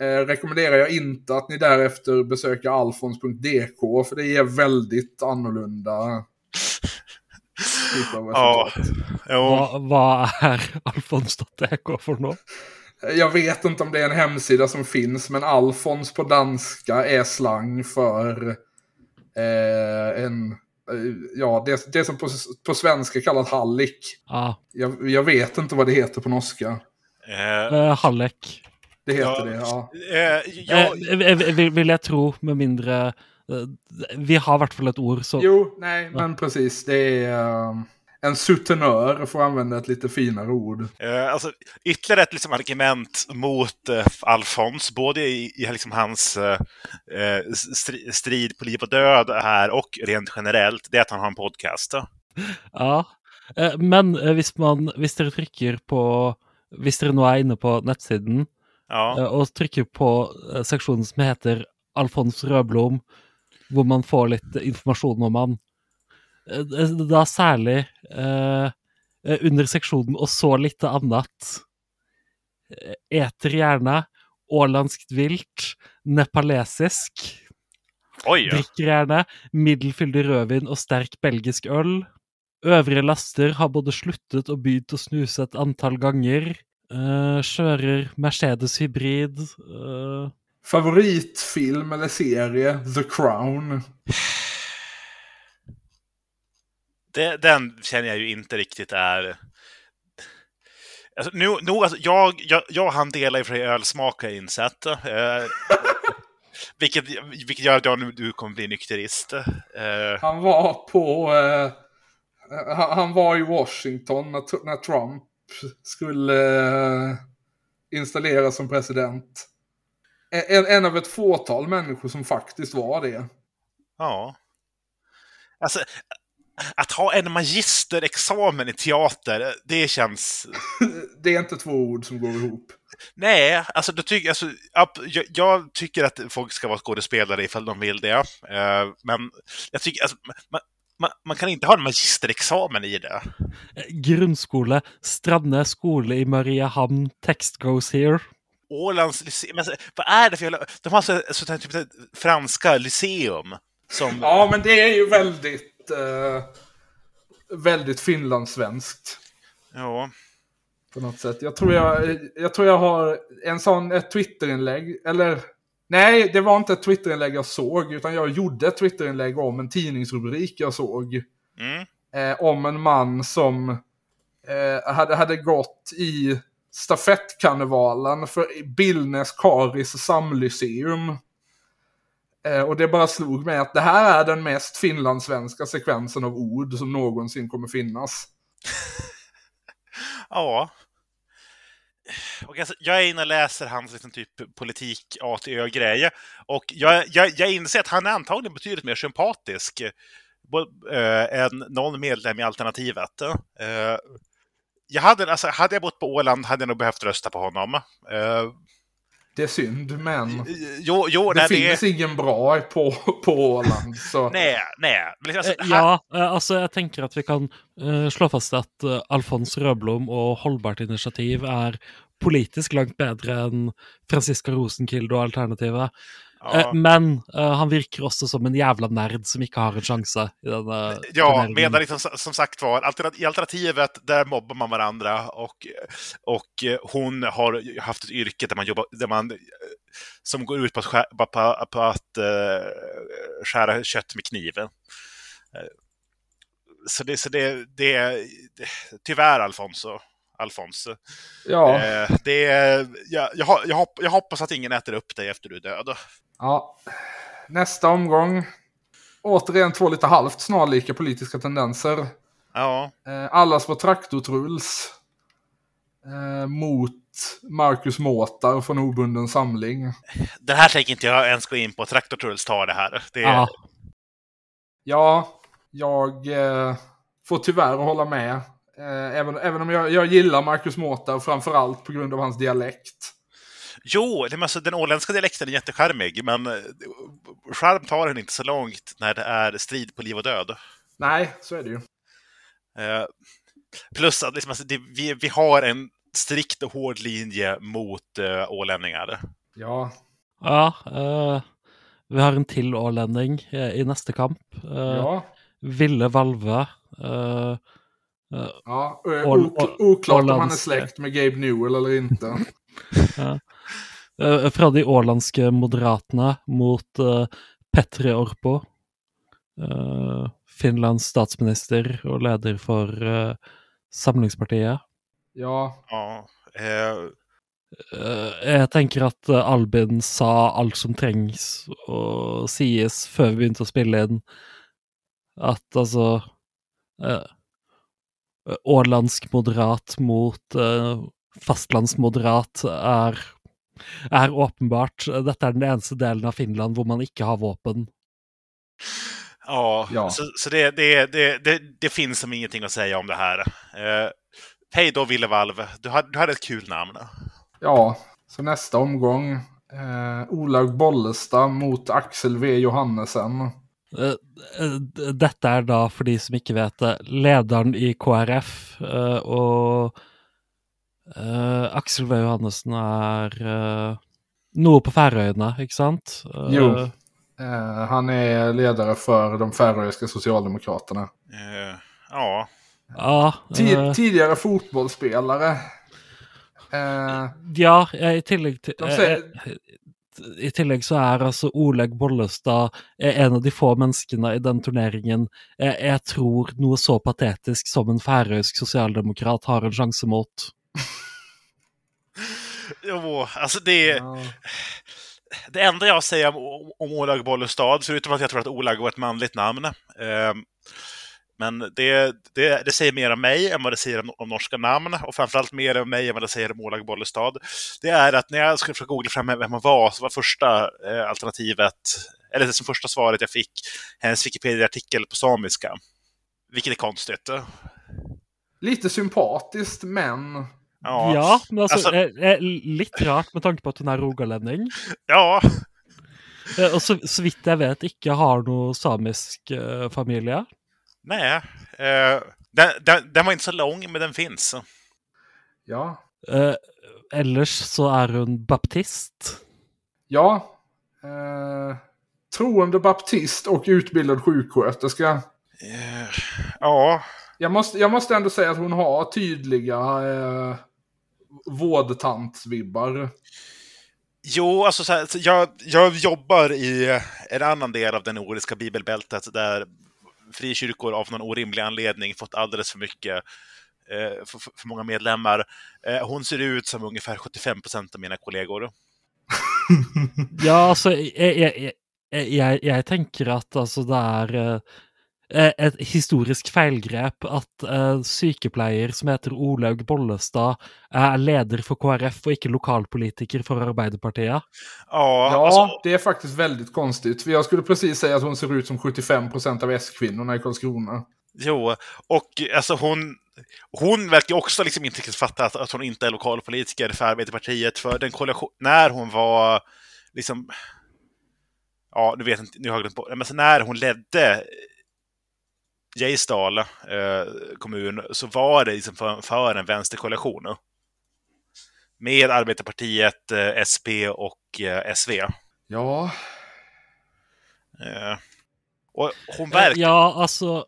Eh, rekommenderar jag inte att ni därefter besöker alfons.dk för det är väldigt annorlunda. ja, vad, vad är alfons.dk för något? Eh, jag vet inte om det är en hemsida som finns, men Alfons på danska är slang för eh, en, eh, ja, det, det som på, på svenska kallas hallick. Ah. Jag, jag, vet inte vad det heter på norska. Uh, Hallek. Det heter ja, det, ja. Eh, jag... eh, vill, vill jag tro, med mindre... Eh, vi har i hvert fall ett ord. Så... Jo, nej, men precis. Det är... En sutenör, för att använda ett lite finare ord. Uh, alltså, ytterligare ett liksom, argument mot uh, Alfons, både i, i liksom, hans uh, strid på liv och död här och rent generellt, det är att han har en podcast. Ja, men hvis, man, hvis dere trykker på hvis dere nå er inne på nettsiden Ja. eh, og trykker på eh, seksjonen som heter Alfons Rødblom, hvor man får litt informasjon om han. Eh, det- Da særlig eh, eh, under seksjonen 'og så lite annet'. Eh, Eter gjerne ålandsk vilt, nepalesisk. Oj! Drikker gjerne middelfyldig rødvin og sterk belgisk øl. Øvrige laster har både sluttet og begynt å snuse et antall ganger. Eh, kjører Mercedes hybrid. eh, Favoritfilm eller serie? The Crown. Det, den känner jag ju inte riktigt är... Alltså, nu, nu, alltså, jag, jag, jag och han delar i och för sig ölsmak har jag insett. Eh, vilket, vilket gör att jag nu du kommer bli nykterist. Eh, Han var på... Eh, han, han var i Washington när, när Trump skulle eh, installeras som president. En, en av ett fåtal människor som faktiskt var det. ja. Alltså, att ha en magisterexamen i teater, det känns... Det är inte två ord som går ihop. Nej, alltså, då tycker, alltså jag, jag tycker att folk ska vara skådespelare ifall de vill det. Eh, men jag tycker, alltså, man, man, man kan inte ha en magisterexamen i det. Grunnskole. Strandnes skole i Mariehamn. Text goes here. Ålands lyceum, alltså, vad är det för jävla... De har så, så, typ franska lyceum. Som, Ja, men det är ju väldigt... Eh, väldigt finlandssvenskt. ja. På något sätt. Jag tror jag, jag tror jag har en sån, ett Twitterinlägg, eller nej, det var inte ett Twitterinlägg jag såg, utan jag gjorde ett Twitterinlägg om en tidningsrubrik jag såg. Mm. Eh, om en man som eh, hade, hade gått i stafettkarnevalen för Billnäs Karis samlyceum. Eh, och det bara slog mig att det här är den mest finlandssvenska sekvensen av ord som någonsin kommer finnas. Ja. Och alltså, jag är inne och läser hans liksom, typ politik A till Ö-grej. Och jag, jag, jag inser att han är antagligen betydligt mer sympatisk eh, än någon medlem i Alternativet. Eh, jag hade, alltså, hade jag bott på Åland hade jag nog behövt rösta på honom. Eh, det är synd, men... jo, jo, Det nej, finns det, ingen bra på, på Åland. Så. nej, nej. Men Alltså, Eh, här- Ja, eh, altså jeg tenker at vi kan eh, slå fast at eh, Alfons Rødblom og Holdbart initiativ er politisk langt bedre enn Franziska Rosenkilde og Alternativet. Ja. Eh, men eh, han virker også som en jævla nerd som ikke har en sjanse i denne Ja, turneringen. medan liksom, som sagt var, i alternativet där mobbar man varandra och, och eh, hon har haft ett yrke där man jobbar, där man, eh, som går ut på att, skär, på, på, på att eh, skära kött med kniven. Eh, Så det, så det, det, det tyvärr Alfonso, Alfons. Ja, Eh, det, jag, jag, jag hoppas att ingen äter upp dig efter du är död. Ja. Nästa omgång. Återigen två lite halvt snarlika politiska tendenser. Ja, Eh, allas på traktortruls. Eh, mot Marcus Måtar från Obunden Samling. den här tänker inte jag ens gå in på. Traktor Truls tar det här. Det, Ja, Ja, jag eh, får tyvärr hålla med. Eh, även, även om jag, jag gillar Marcus Måtar framförallt på grund av hans dialekt. Jo, alltså, den åländska dialekten är jättecharmig, men eh, charm tar den inte så långt när det är strid på liv och död. Nej, så är det ju. Eh, plus att liksom, alltså, det, vi, vi har en strikt och hård linje mot eh, ålänningar. Ja, ja eh, vi har en til ålending eh, i neste kamp. Eh, ja. Ville Valve. eh, eh, ja. Oklart om han är släkt med Gabe Newell eller inte. eh, fra de ålandske moderatene mot eh, Petri Orpo. eh, Finlands statsminister og leder for eh, Samlingspartiet. Ja, Ja, eh, Eh, jeg tenker at eh, Albin sa alt som trengs å sies før vi begynte å spille inn. At altså eh, Ålandsk moderat mot eh, fastlandsmoderat er, er åpenbart. Dette er den eneste delen av Finland hvor man ikke har våpen. ja, Ja. så, så det, det, det, det, det finns som ingenting att säga om det här. Eh, Hej då, Valv. Du hade, du hade ett kul namn. Ja, så nästa omgång. Eh, Olaug Bollestad mot Axel V. Johannesen. Eh, eh, Dette er da, for de som ikke vet det, lederen i KrF. eh, Og eh, Aksel V. Johannessen er eh, noe på Færøyene, ikke sant? Eh, Jo. Han är ledare för de färöiska socialdemokraterna. Ja. Ja, Tid, tidigare fotbollsspelare. Ja, i tillegg til De eh, sier- eh, I tillegg så er altså Oleg Bollestad en av de få menneskene i den turneringen jeg tror noe så patetisk som en færøysk sosialdemokrat har en sjanse mot. Jo, alltså det... ja. Det enda jag säger om, om Olag Bollestad, förutom att jag tror att Olag var ett manligt namn, eh, men det, det, det säger mer om mig än vad det säger om, om norska namn, och framförallt mer om mig än vad det säger om Olag Bollestad. Det är att när jag skulle försöka googla fram vem hon var, så var första eh, alternativet, eller det som första svaret jag fick, hennes Wikipedia-artikel på samiska. Vilket är konstigt. Lite sympatiskt, men... Ja, Ja, men altså, Altså- eh, eh, litt rart med tanke på at hun er rogalending. ja Eh, Og så, så vidt jeg vet ikke har noe samisk eh, familie. nej. Eh, den, den, den var inte så lång, men den finns. Ja. Eh, ellers så er hun baptist. Ja. Eh, troende baptist och utbildad sjuksköterska. Eh, ja, Jag måste, jag måste ändå säga att hon har tydliga eh, vårdtantsvibbar. Jo, alltså så här, jag, jag jobbar i en annan del av det nordiska bibelbältet där frikyrkor av någon orimlig anledning fått alldeles för mycket, eh, för, för många medlemmar. Eh, hon ser ut som ungefär 75 procent av mina kollegor. Ja, altså, jeg, jeg, jeg, jeg, jeg tenker at altså det er eh, et historisk feilgrep at eh, sykepleier som heter Olaug Bollestad, er leder for KrF og ikke lokalpolitiker for Arbeiderpartiet. Ja, Ja, alltså, det är faktiskt väldigt konstigt. För jag skulle precis säga att hon ser ut som 75% av S-kvinnorna i Karlskrona. jo, och alltså hon, hon verkar också liksom inte riktigt fatta att, att hon inte är lokalpolitiker för Arbeiderpartiet, för den koalition, när hon var liksom ja, nu vet jag inte, nu har jag glömt bort, men så när hon ledde Geijdal eh, kommun så var det liksom för, för en vänsterkoalition. Med Arbetarpartiet, eh, SP och eh, SV. Ja, Eh, och hon verkar... Ja, altså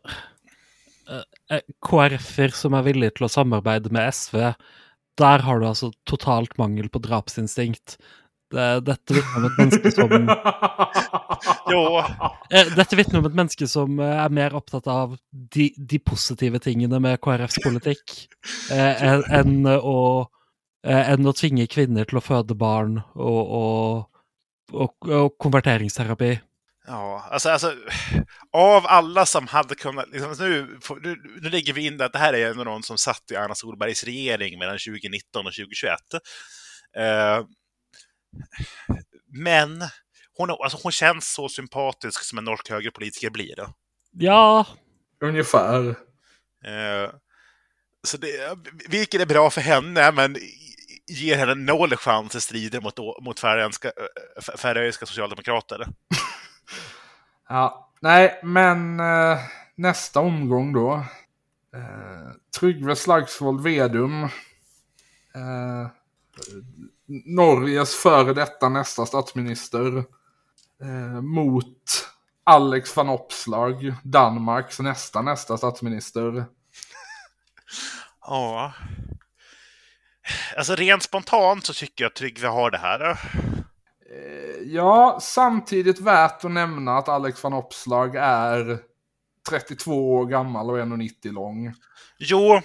eh, eh, KrF-er som er villige til å samarbeide med SV, der har du altså totalt mangel på drapsinstinkt. Det, dette vitner om et menneske som Eh, Dette vitner om et menneske som eh, er mer opptatt av de, de positive tingene med KrFs politikk eh, enn enn å, eh, enn å tvinge kvinner til å føde barn og, og, og, og konverteringsterapi. Ja, alltså, alltså av alla som hade kunnat... Liksom, nu, nu, nu lägger vi in det att det här är någon som satt i Anna Solbergs regering mellan 2019 och 2021. Eh, men hon, är- alltså, hon känns så sympatisk som en norsk högerpolitiker blir. Ja, ungefär. Eh, så det, vilket är bra för henne, men ger henne noll chans i striden mot, mot färöiska, eh, färöiska socialdemokrater. Ja, nej, men eh, nästa omgång då. Eh, Tryggve Slagsvold Vedum. Eh, Norges före detta nästa statsminister. Eh, mot Alex van Opslag, Danmarks nästa nästa statsminister. Ja. Alltså rent spontant så tycker jag att Tryggve har det här. Eh, Ja, samtidigt värt att nämna att Alex van Opslag är 32 år gammal och 1,90 lång. Jo,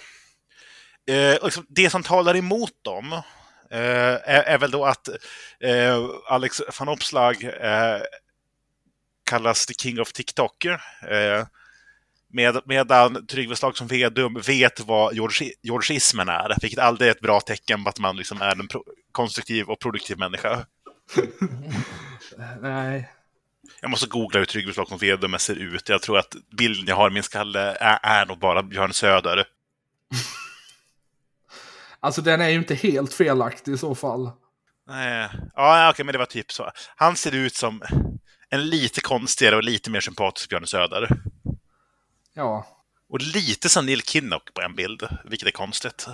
eh, liksom det som talar emot dem är, är väl då att eh, Alex van Opslag eh, kallas the king of TikTok. Eh, med, medan Tryggve Slag som Vedum vet vad georgi- georgismen är, vilket aldrig är ett bra tecken på att man liksom är en konstruktiv och produktiv människa. Nej. Jag måste googla hur Tryggve Slag som Vedum ser ut. Jag tror att bilden jag har i min skalle är, är nog bara Björn Söder. Alltså den är ju inte helt felaktig i så fall. Nej. Ja, okej, men det var typ så. Han ser ut som en lite konstigare och lite mer sympatisk Björn Söder. Ja. Och lite som Neil Kinnock på en bild, vilket är konstigt.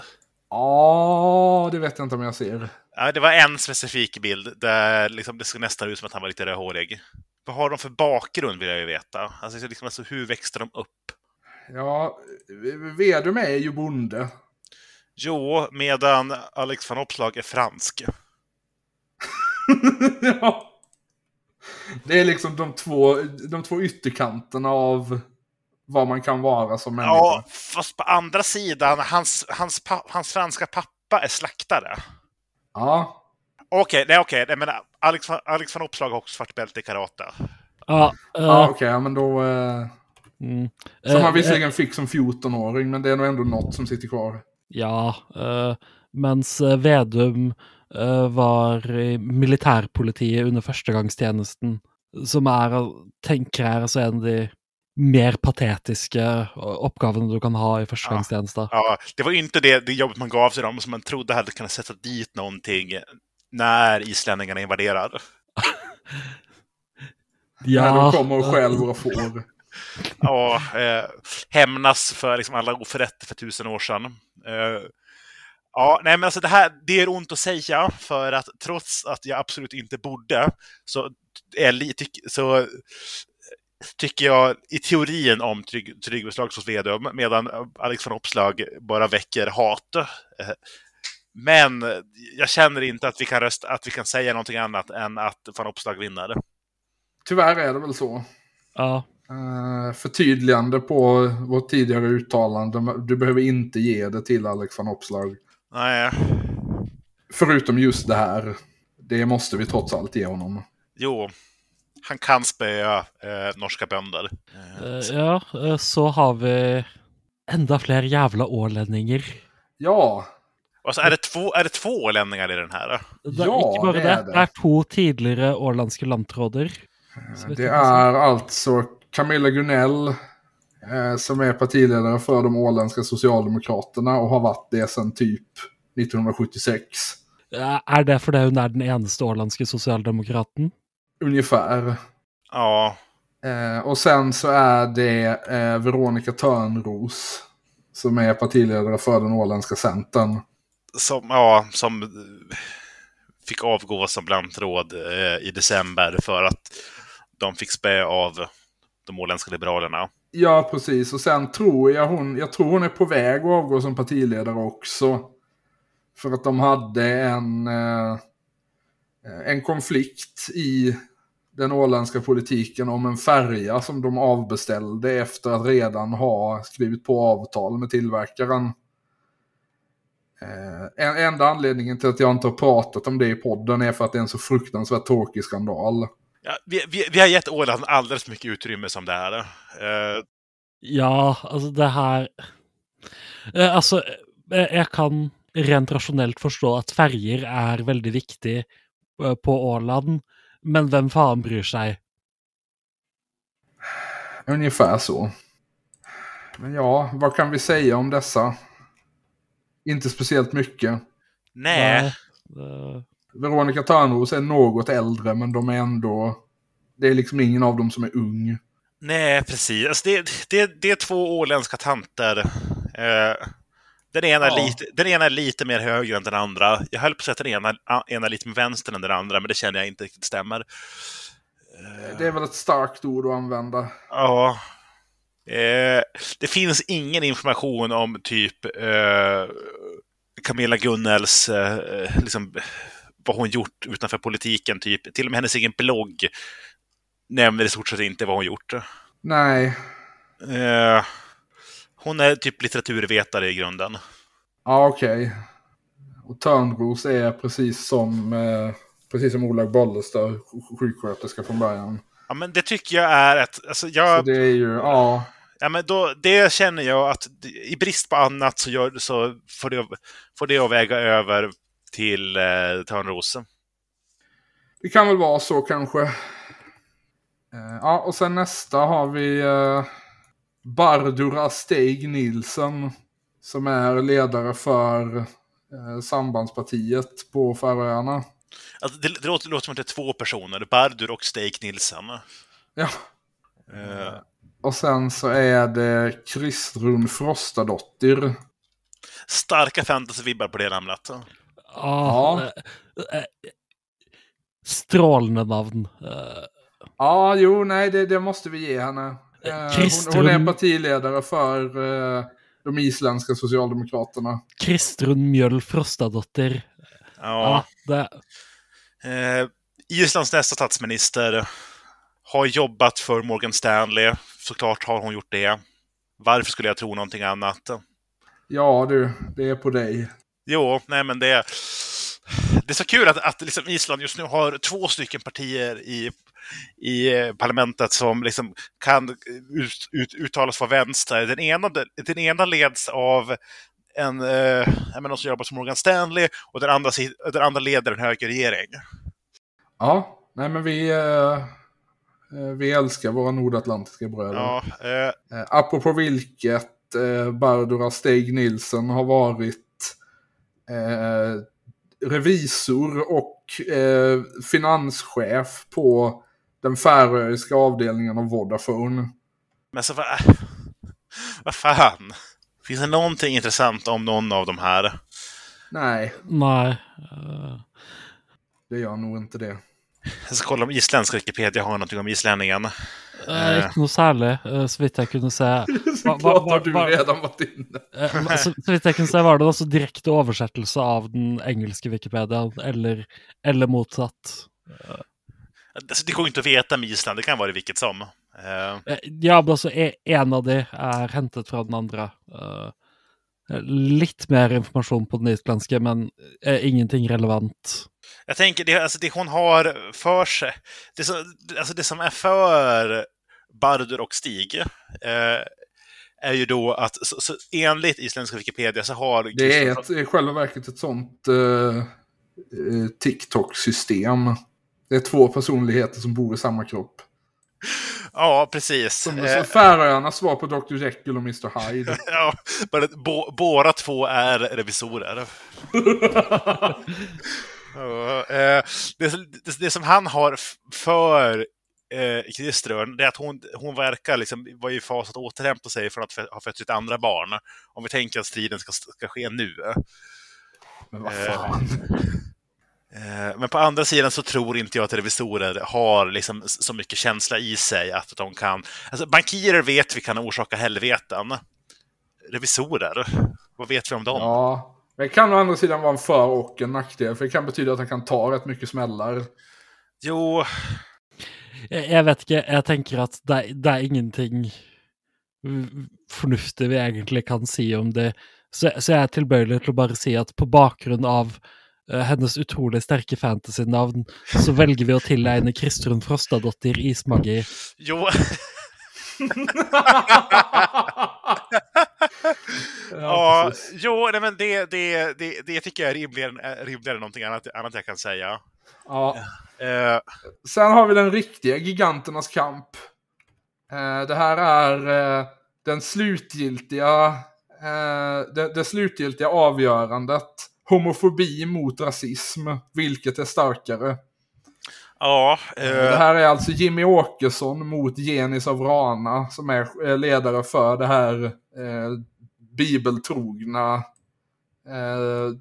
Ja, det vet jag inte om jag ser. Ja, det var en specifik bild där liksom, det såg nästan ut som att han var lite rödhårig. Vad har de för bakgrund vill jag ju veta. Alltså, liksom, alltså hur växte de upp? Ja, Vedum är ju bonde. Jo, medan Alex van Opslag är fransk. ja. Det är liksom de två, de två ytterkanterna av vad man kan vara som människa. Ja, fast på andra sidan, hans, hans, hans franska pappa är slaktare. Ja. Okej, nej okej, nej, men Alex, Alex van Opslag har också svart bälte i karate. Ja, eh, Ja, okej, ja, men då... Eh, mm. som Eh, han visserligen fick som 14-åring, men det är nog ändå något som sitter kvar. Ja, uh, mens eh, Vedum eh, var i militærpolitiet under førstegangstjenesten, som er, tenker jeg, altså en av de mer patetiske oppgavene du kan ha i førstegangstjeneste. Ja, det var ju inte det, det jobbet man gav till dem som man trodde hade kunnat sätta dit någonting när islänningarna invaderade. När de kommer och stjäl våra får. Ja, eh, hämnas för liksom alla oförrätter för tusen år sedan. Eh, ja, nej men alltså det här, det är ont att säga för att trots att jag absolut inte borde så, är li, tyck, så tycker jag i teorin om Trygg, Tryggve Slagsos Vedum medan Alex von Opslag bara väcker hat. Eh, Men jag känner inte att vi kan rösta, att vi kan säga någonting annat än att van Opslag vinner. Tyvärr är det väl så. Ja. Uh, förtydligande på vårt tidigare uttalande. Du behöver inte ge det till Alex van Opslag. Nej, Förutom just det här. Det måste vi trots allt ge honom. jo. Han kan spöa eh, norska bönder. Eh, ja, eh, så har vi enda fler jævla ålendinger. Ja, Och så är det två, är det två ålänningar i den här? Det er Ja, ikke bare det det, er det. det er to tidligere ålandske landtråder. Så vet det är alltså Camilla Gunell eh, som är partiledare för de åländska socialdemokraterna och har varit det sedan typ 1976. Eh, Er det fordi hun er den eneste ålandske sosialdemokraten? Ungefär. Ja, Eh, och sen så är det eh, Veronica Törnros som är partiledare för den åländska centern. som, ja, som fick avgå som blandråd eh, i december för att de fick spä av de åländska liberalerna. Ja, precis. Och sen tror jag hon, jag tror hon är på väg att avgå som partiledare också. För att de hade en, eh, en konflikt i den åländska politiken om en färja som de avbeställde efter att redan ha skrivit på avtal med tillverkaren. Eh, en, enda anledningen till att jag inte har pratat om det i podden är för att det är en så fruktansvärt tråkig skandal. Ja, vi, vi, vi har gett Åland alldeles för mycket utrymme som det är. Eh, Ja, altså det her eh, Altså, eh, jeg kan rent rasjonelt forstå at ferjer er veldig viktig eh, på Åland, men hvem faen bryr seg? Ungefär så. Men ja, vad kan vi säga om dessa? Inte speciellt mycket. nej, Eh, Veronica Törnros är något äldre, men de är ändå... Det är liksom ingen av dem som är ung. nej, precis. Alltså, det, det, det är två åländska tanter. Eh, den, ena Ja. lite, den ena är lite mer höger än den andra. Jag höll på att säga att den ena, ena är lite mer vänster än den andra, men det känner jag inte riktigt stämmer. Det är väl ett starkt ord att använda. Ja. Eh, det finns ingen information om typ eh, Camilla Gunnels, eh, liksom, vad hon gjort utanför politiken. Typ. Till och med hennes egen blogg nämner i stort sett inte vad hon gjort. Nej. Eh, hon är typ litteraturvetare i grunden. Ja, okej. Och Törnros är precis som, eh, precis som Ola Bollestad, sj- sjuksköterska från början. Ja, men det tycker jag är ett... Alltså, Så jag, det är ju, ja. ja, men då, det känner jag att i brist på annat så, gör, så får, det, får det att väga över till eh, Törnros. Det kan väl vara så kanske. Eh, Ja, och sen nästa har vi eh, Bardura Steg Nilsen. Som är ledare för eh, sambandspartiet på Färöarna. Alltså, det, det, låter, det låter som att det är två personer, Bardur och Steik Nilsen. Ja. Eh, Och sen så är det Kristrun Frostadottir. starka fantasy-vibbar på det namnet. Ja. eh, eh, Strålande navn. Eh, Ja, jo, nej, det, det måste vi ge henne. Eh, hon, Kristrun- hon är partiledare för de isländska socialdemokraterna. Kristrun Mjöll Frostadottir. Ja. Ja, det, Eh, Islands nästa statsminister har jobbat för Morgan Stanley. Såklart har hon gjort det. Varför skulle jag tro någonting annat? Ja, du, det är på dig. Jo, nej men det... Det är så kul att, att liksom Island just nu har två stycken partier i, i eh, parlamentet som liksom kan ut, ut, uttalas vara vänster. Den ena, den ena leds av en, eh, någon som jobbar som Morgan Stanley och den andra, den andra leder en högerregering. Ja, nej men vi, eh, eh, vi älskar våra nordatlantiska bröder. Ja, eh, Eh, apropå vilket, eh, Barbara Steg Nilsson har varit eh, revisor och eh, finanschef på den färöiska avdelningen av Vodafone. men så vad... Vad fan? Finns det någonting intressant om någon av de här? Nej, nej. eh, det gör nog inte det. Jag ska kolla om isländsk Wikipedia har någonting om islänningen. eh, Ikke noe særlig, eh, så vidt jeg kunne se. Så har du redan varit inne. Eh, Så, så vidt jeg kunne se, var det altså direkte oversettelse av den engelske Wikipediaen, eller, eller motsatt. Alltså, det går inte att veta med Island, det kan vara vilket som. Eh, Eh, Ja, men altså, e- en av de er hentet fra den andre. Eh, Litt mer informasjon på den islandske, men eh, ingenting relevant. Jag tänker, det, alltså det hon har för sig, det som, alltså det som är för Bardur och Stig, eh, är ju då att så, så enligt isländska Wikipedia så har... Det är ett, i själva verket ett sånt eh, eh, TikTok-system. Det är två personligheter som bor i samma kropp. Ja, precis. Som Eh, Färöarnas svar på Dr. Jekyll och Mr. Hyde. ja, bara, bo, båda två är revisorer. Eh, det, det, det som han har för eh, Kristrun, det är att hon, hon verkar liksom vara i fas att återhämta sig från att ha fött sitt andra barn. Om vi tänker att striden ska, ska ske nu. Men vad Eh, fan. Eh, Men på andra sidan så tror inte jag att revisorer har liksom så mycket känsla i sig att de kan... Alltså bankirer vet vi kan orsaka helveten. Revisorer, vad vet vi om dem? Ja. Men det kan å andra sidan vara en för och en nackdel. För det kan betyda att han kan ta rätt mycket smällar. Jo, jeg vet ikke, jeg tenker at det, det er ingenting fornuftig vi egentlig kan si om det. Så, så jeg er tilbøyelig til å bare si at på bakgrunn av eh, hennes utrolig sterke fantasy-navn, så velger vi å tilegne Kristrun Frostadottir ismagi. jo. Ja, precis. jo, nej, men det, det, det, det tycker jag är rimligare, är rimligare än någonting annat, annat jag kan säga. ja. Eh, Sen har vi den riktiga giganternas kamp. Eh, det här är eh, den slutgiltiga, eh, det, det slutgiltiga avgörandet. Homofobi mot rasism. Vilket är starkare? ja, Det eh, här är alltså Jimmy Åkesson mot Genis av Rana som är eh, ledare för det här eh, bibeltrogna eh,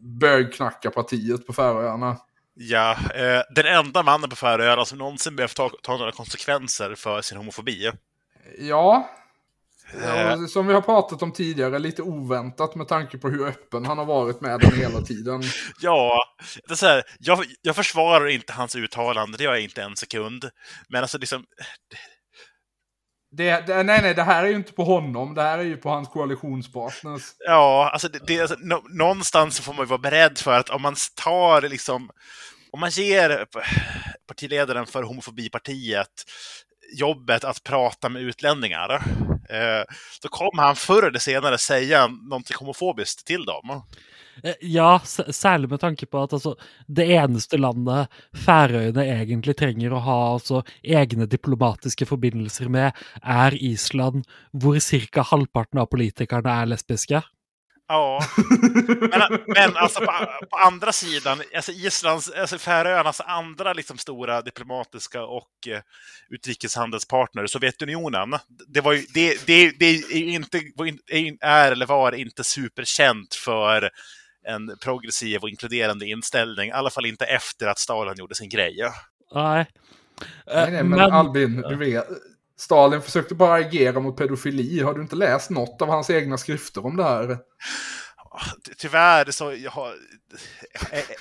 bögknackarpartiet på Färöarna. ja, eh, den enda mannen på Färöarna som någonsin behövt ta, ta några konsekvenser för sin homofobi. Ja, Eh, som vi har pratat om tidigare, lite oväntat med tanke på hur öppen han har varit med den hela tiden. Ja, det är så här, jag, jag försvarar inte hans uttalande, det gör jag inte en sekund. Men alltså liksom, det, det, nej, nej, det här är ju inte på honom, det här är ju på hans koalitionspartners. ja, alltså, det, det, alltså nå, någonstans får man ju vara beredd för att om man tar liksom, om man ger partiledaren för homofobipartiet jobbet att prata med utlänningar, eh, då kommer han förr eller senare säga någonting homofobiskt till dem. Eh, ja, särskilt særlig med tanke på at altså, det eneste landet Færøyene egentlig trenger å ha altså, egne diplomatiske forbindelser med, er Island, hvor ca. halvparten av politikerne er lesbiske. Ja, men, men alltså på, på, andra sidan, alltså Islands, alltså Färöarnas andra liksom stora diplomatiska och eh, utrikeshandelspartner, Sovjetunionen, det, var ju, det, det, det är inte, är eller var inte superkänt för en progressiv och inkluderande inställning, i alla fall inte efter att Stalin gjorde sin grej. Nej. Nej, nej, men, men Albin, du vet, Stalin försökte bara agera mot pedofili. Har du inte läst något av hans egna skrifter om det här? Tyvärr så jag,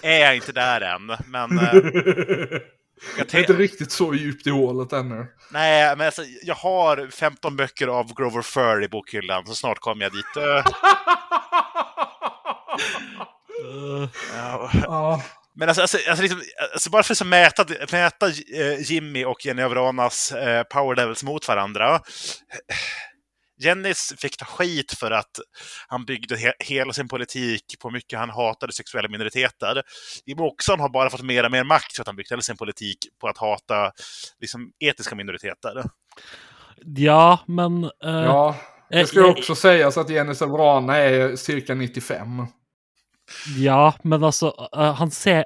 är jag inte där än, men... Eh, jag det är inte riktigt så djupt i hålet ännu. Nej, men alltså, jag har 15 böcker av Grover Fur i bokhyllan, så snart kommer jag dit. ja. Men alltså, alltså, alltså, liksom, alltså bara för att mäta, mäta eh, Jimmy och Jenny Avranas eh, power levels mot varandra. Jennys fick ta skit för att han byggde he hela sin politik på mycket han hatade sexuella minoriteter. Jimmy Åkesson har bara fått mer och mer makt för att han byggt hela sin politik på att hata liksom, etiska minoriteter. Ja, men... Uh, ja, det ska uh, också uh, sägas att Jenny Avrana är cirka 95. Ja, men alltså uh, han ser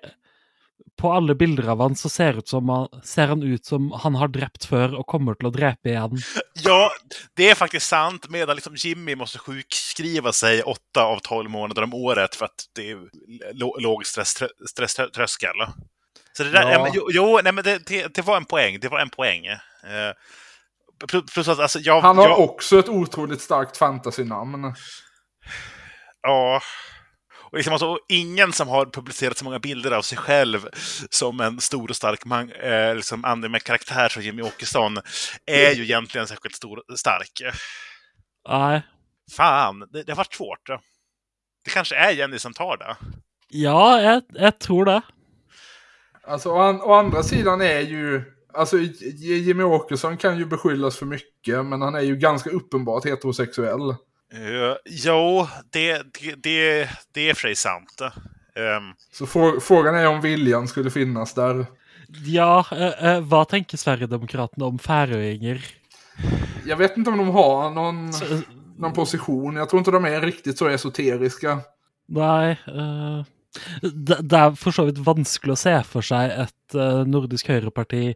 På alla bilder av han så ser, ut som han, ser han ut som han har dräpt för och kommer till att dräpa igen. Ja, det är faktiskt sant. Medan liksom Jimmy måste sjukskriva sig åtta av tolv månader om året för att det är låg stresströskel. Stress, så det där, ja. men, jo, jo, nej, men det, det, det, var en poäng. Det var en poäng. Eh, plus att, alltså, jag, han har jag... också ett otroligt starkt fantasy-namn. Ja. Och liksom alltså, ingen som har publicerat så många bilder av sig själv som en stor och stark man, eh, liksom anime karaktär som Jimmy Åkesson är ju egentligen särskilt stor, stark. Nej. Fan, det, det har varit svårt. Det kanske är Jenny som tar det. Ja, jag, jag tror det. Alltså, å, å andra sidan är ju... Alltså, Jimmy Åkesson kan ju beskyllas för mycket, men han är ju ganska uppenbart heterosexuell. Uh, jo, det, det, det är för sig sant. Um, så frågan är om viljan skulle finnas där. Ja, uh, uh, vad tänker Sverigedemokraterna om färöingar? Jag vet inte om de har någon, så, någon position. Jag tror inte de är riktigt så esoteriska. Nej. Uh, det är för så vidt vanskelig att se för sig ett uh, nordisk högerparti Eh,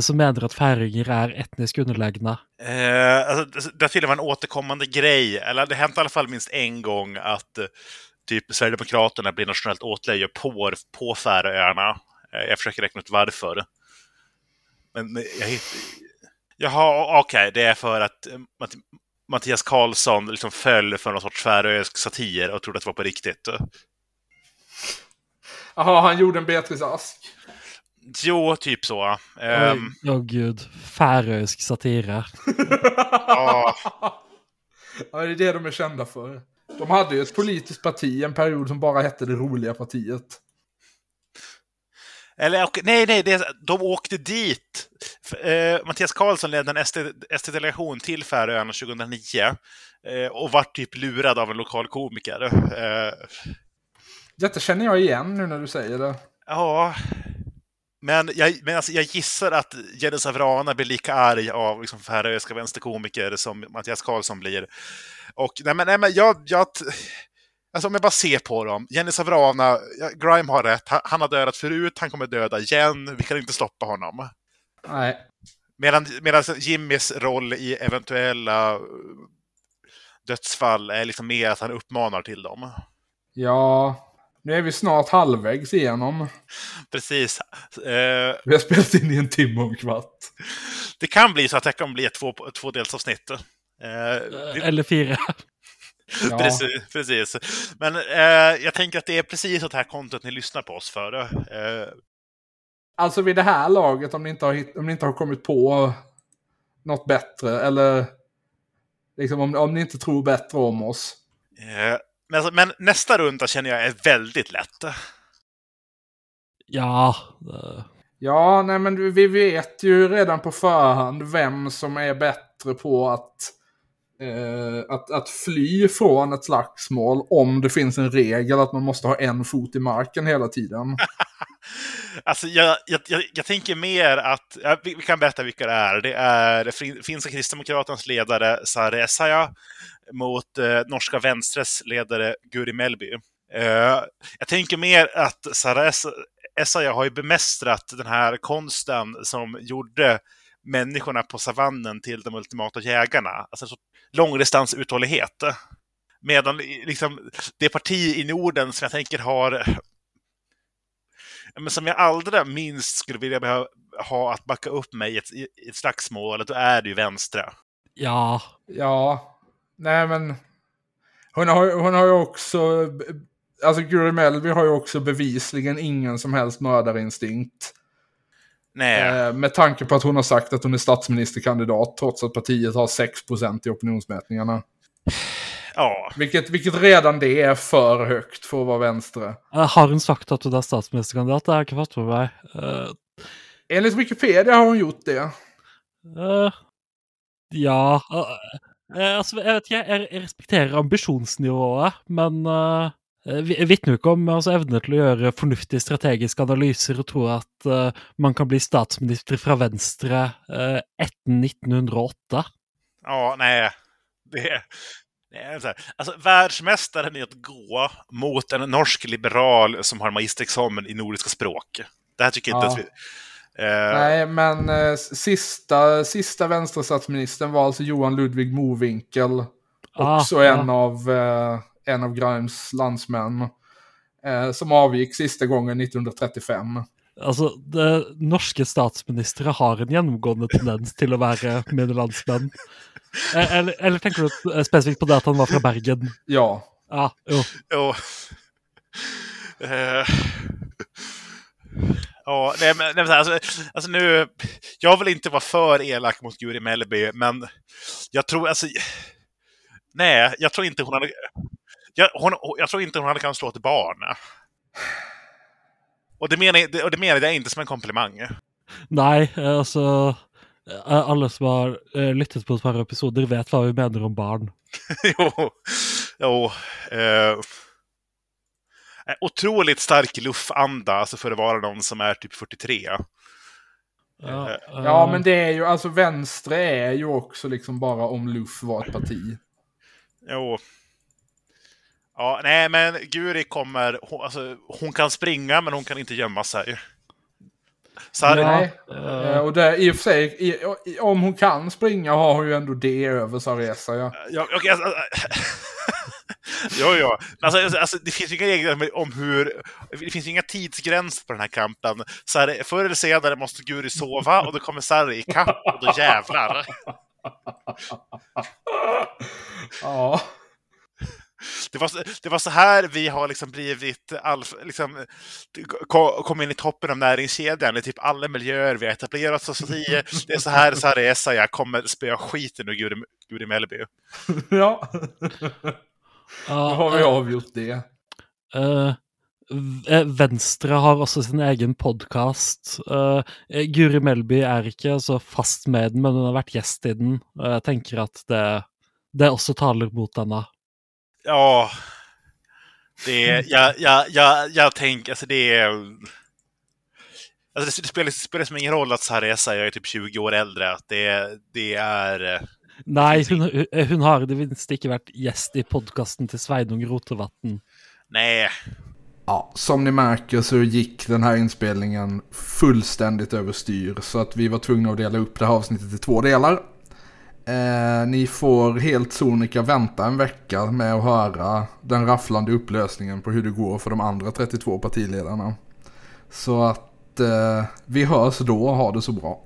som menar att färingar är etniskt underlägna? Eh, alltså, det har till och med en återkommande grej, eller det har hänt i alla fall minst en gång att eh, typ Sverigedemokraterna blir nationellt åtlöje på, på Färöarna. Eh, jag försöker räkna ut varför. Men jag hittar... Jaha, okej, okay, det är för att Matt Mattias Karlsson liksom föll för någon sorts färöisk satir och trodde att det var på riktigt. Jaha, han gjorde en Beatrice Ask. Jo, typ så. Åh um, oh, gud, färöisk satira. ja. ja, det är det de är kända för. De hade ju ett politiskt parti en period som bara hette det roliga partiet. Eller nej, nej, det, de åkte dit. Eh, Mattias Karlsson ledde en ST-delegation till Färöarna 2009 eh, och vart typ lurad av en lokal komiker. Eh, Detta känner jag igen nu när du säger det. Ja, men jag, men alltså, jag gissar att Jenny Savrana blir lika arg av liksom, färöiska vänsterkomiker som Mattias Karlsson blir. Och nej, men, nej, men jag, jag, alltså om jag bara ser på dem, Jenny Savrana, Grime har rätt, han, har dödat förut, han kommer döda igen, vi kan inte stoppa honom. Nej. Medan, medan Jimmys roll i eventuella dödsfall är liksom mer att han uppmanar till dem. Ja, nu är vi snart halvvägs igenom. Precis. Uh, vi har spelat in i en timme och en kvart. Det kan bli så att det kan bli ett två, två delsavsnitt. Uh, Eller fyra. Ja. precis, precis. Men uh, jag tänker att det är precis det här kontot ni lyssnar på oss för. Uh, alltså vid det här laget, om ni inte har, om ni inte har kommit på något bättre, eller liksom om, om ni inte tror bättre om oss. Men, alltså, men, nästa runda känner jag är väldigt lätt. Ja. Ja, nej men vi vet ju redan på förhand vem som är bättre på att, eh, att, att fly från ett slagsmål om det finns en regel att man måste ha en fot i marken hela tiden. Alltså, jag, jag, jag, jag tänker mer att, ja, vi, vi kan berätta vilka det är. Det är fin, finska kristdemokraternas ledare Sari Essayah mot eh, norska vänstres ledare Guri Melby. Eh, jag tänker mer att Sara Essayah har ju bemästrat den här konsten som gjorde människorna på savannen till de ultimata jägarna. Alltså så långdistansuthållighet. Medan liksom, det parti i Norden som jag tänker har men som jag allra minst skulle vilja behöva ha att backa upp mig i ett, i ett slagsmål, då är det ju vänstra. Ja. Ja. Nej men. Hon har, hon har ju också. Alltså Guri Melby har ju också bevisligen ingen som helst mördarinstinkt. Nej. Eh, med tanke på att hon har sagt att hon är statsministerkandidat trots att partiet har 6% i opinionsmätningarna. Ja. Vilket, vilket redan det är för högt för att vara vänster. Har hon sagt att hon är statsministerkandidat? Det har jag inte fått med mig. Uh, Enligt Wikipedia har hon gjort det. Uh, ja, uh, alltså, jag, vet, jag, jag respekterar ambitionsnivået, men uh, vittnar ju om alltså, evnen till att göra förnuftiga strategiska analyser och tro att uh, man kan bli statsminister från vänster uh, efter 1908. Ja, nej. Det, Alltså, världsmästaren i att gå mot en norsk liberal som har magisterexamen i nordiska språk. Det här tycker jag inte att vi... Eh, Nej, men eh, sista, sista vänsterstatsministern var alltså Johan Ludvig Mowinckel. Ah, Också ja. en, av, eh, en av Grimes landsmän. Eh, som avgick sista gången 1935. Alltså, de norske statsministre har en genomgående tendens till att vara mine landsmenn. Eh, Eller, eller tänker du specifikt på det att han var från Bergen? Ja. Ja, jo. Jo. Eh, Ja, nej men, nej, men alltså, alltså nu, jag vill inte vara för elak mot Guri Mellby, men jag tror, alltså, nej, jag tror inte hon hade, jag, hon, jag tror inte hon hade kunnat slå ett barn. Och det menar, och det menar jag inte som en komplimang. Nej, alltså alla som har eh, lyssnat på ett par episoder vet vad vi menar om barn. jo, jo. Eh, otroligt stark luffanda, alltså för att vara någon som är typ 43. Ja, eh, Ja, men det är ju, alltså vänstre är ju också liksom bara om Luff var ett parti. Jo. Ja, nej, men Guri kommer... Hon, alltså, hon kan springa, men hon kan inte gömma sig. Sarri, Nej. eh, Eh, och det, i och för sig, i, i, om hon kan springa har hon ju ändå det över Saresa. Ja. Ja, okej, alltså, jo, jo. Men Alltså, alltså, det finns inga regler om hur... Det finns inga tidsgränser på den här kampen. Så här, förr eller senare måste Guri sova och då kommer Sarri ikapp och då jävlar. ja. Det var, det var så här vi har liksom blivit alf, liksom, ko- kom in i toppen av näringskedjan i typ alla miljöer vi har etablerat oss i. Det är så här Sarri Essayah kommer spöa skiten ur Guri, Guri Mellby. ja. Då har vi eh, avgjort det. Eh, Venstre har også sin egen podkast. Guri Melby er ikke så fast med den, men hun har vært gjest i den. Og jeg tenker at det, det også taler mot henne. Ja, det är, jag, jag, jag, jag tänker, alltså det är... Alltså det, spelar, det spelar som ingen roll att Sarri Essayah är typ 20 år äldre. Att det, det är... Nei, hun, hun- har i det minste ikke vært gjest i podkasten til Sveinung Rotevatn. Nej, Ja, som ni märker så gick den här inspelningen fullständigt överstyr. Så att vi var tvungna att dela upp det här avsnittet i två delar. Eh, ni får helt sonika vänta en vecka med att höra den rafflande upplösningen på hur det går för de andra 32 partiledarna. Så att eh, vi hörs då och ha det så bra.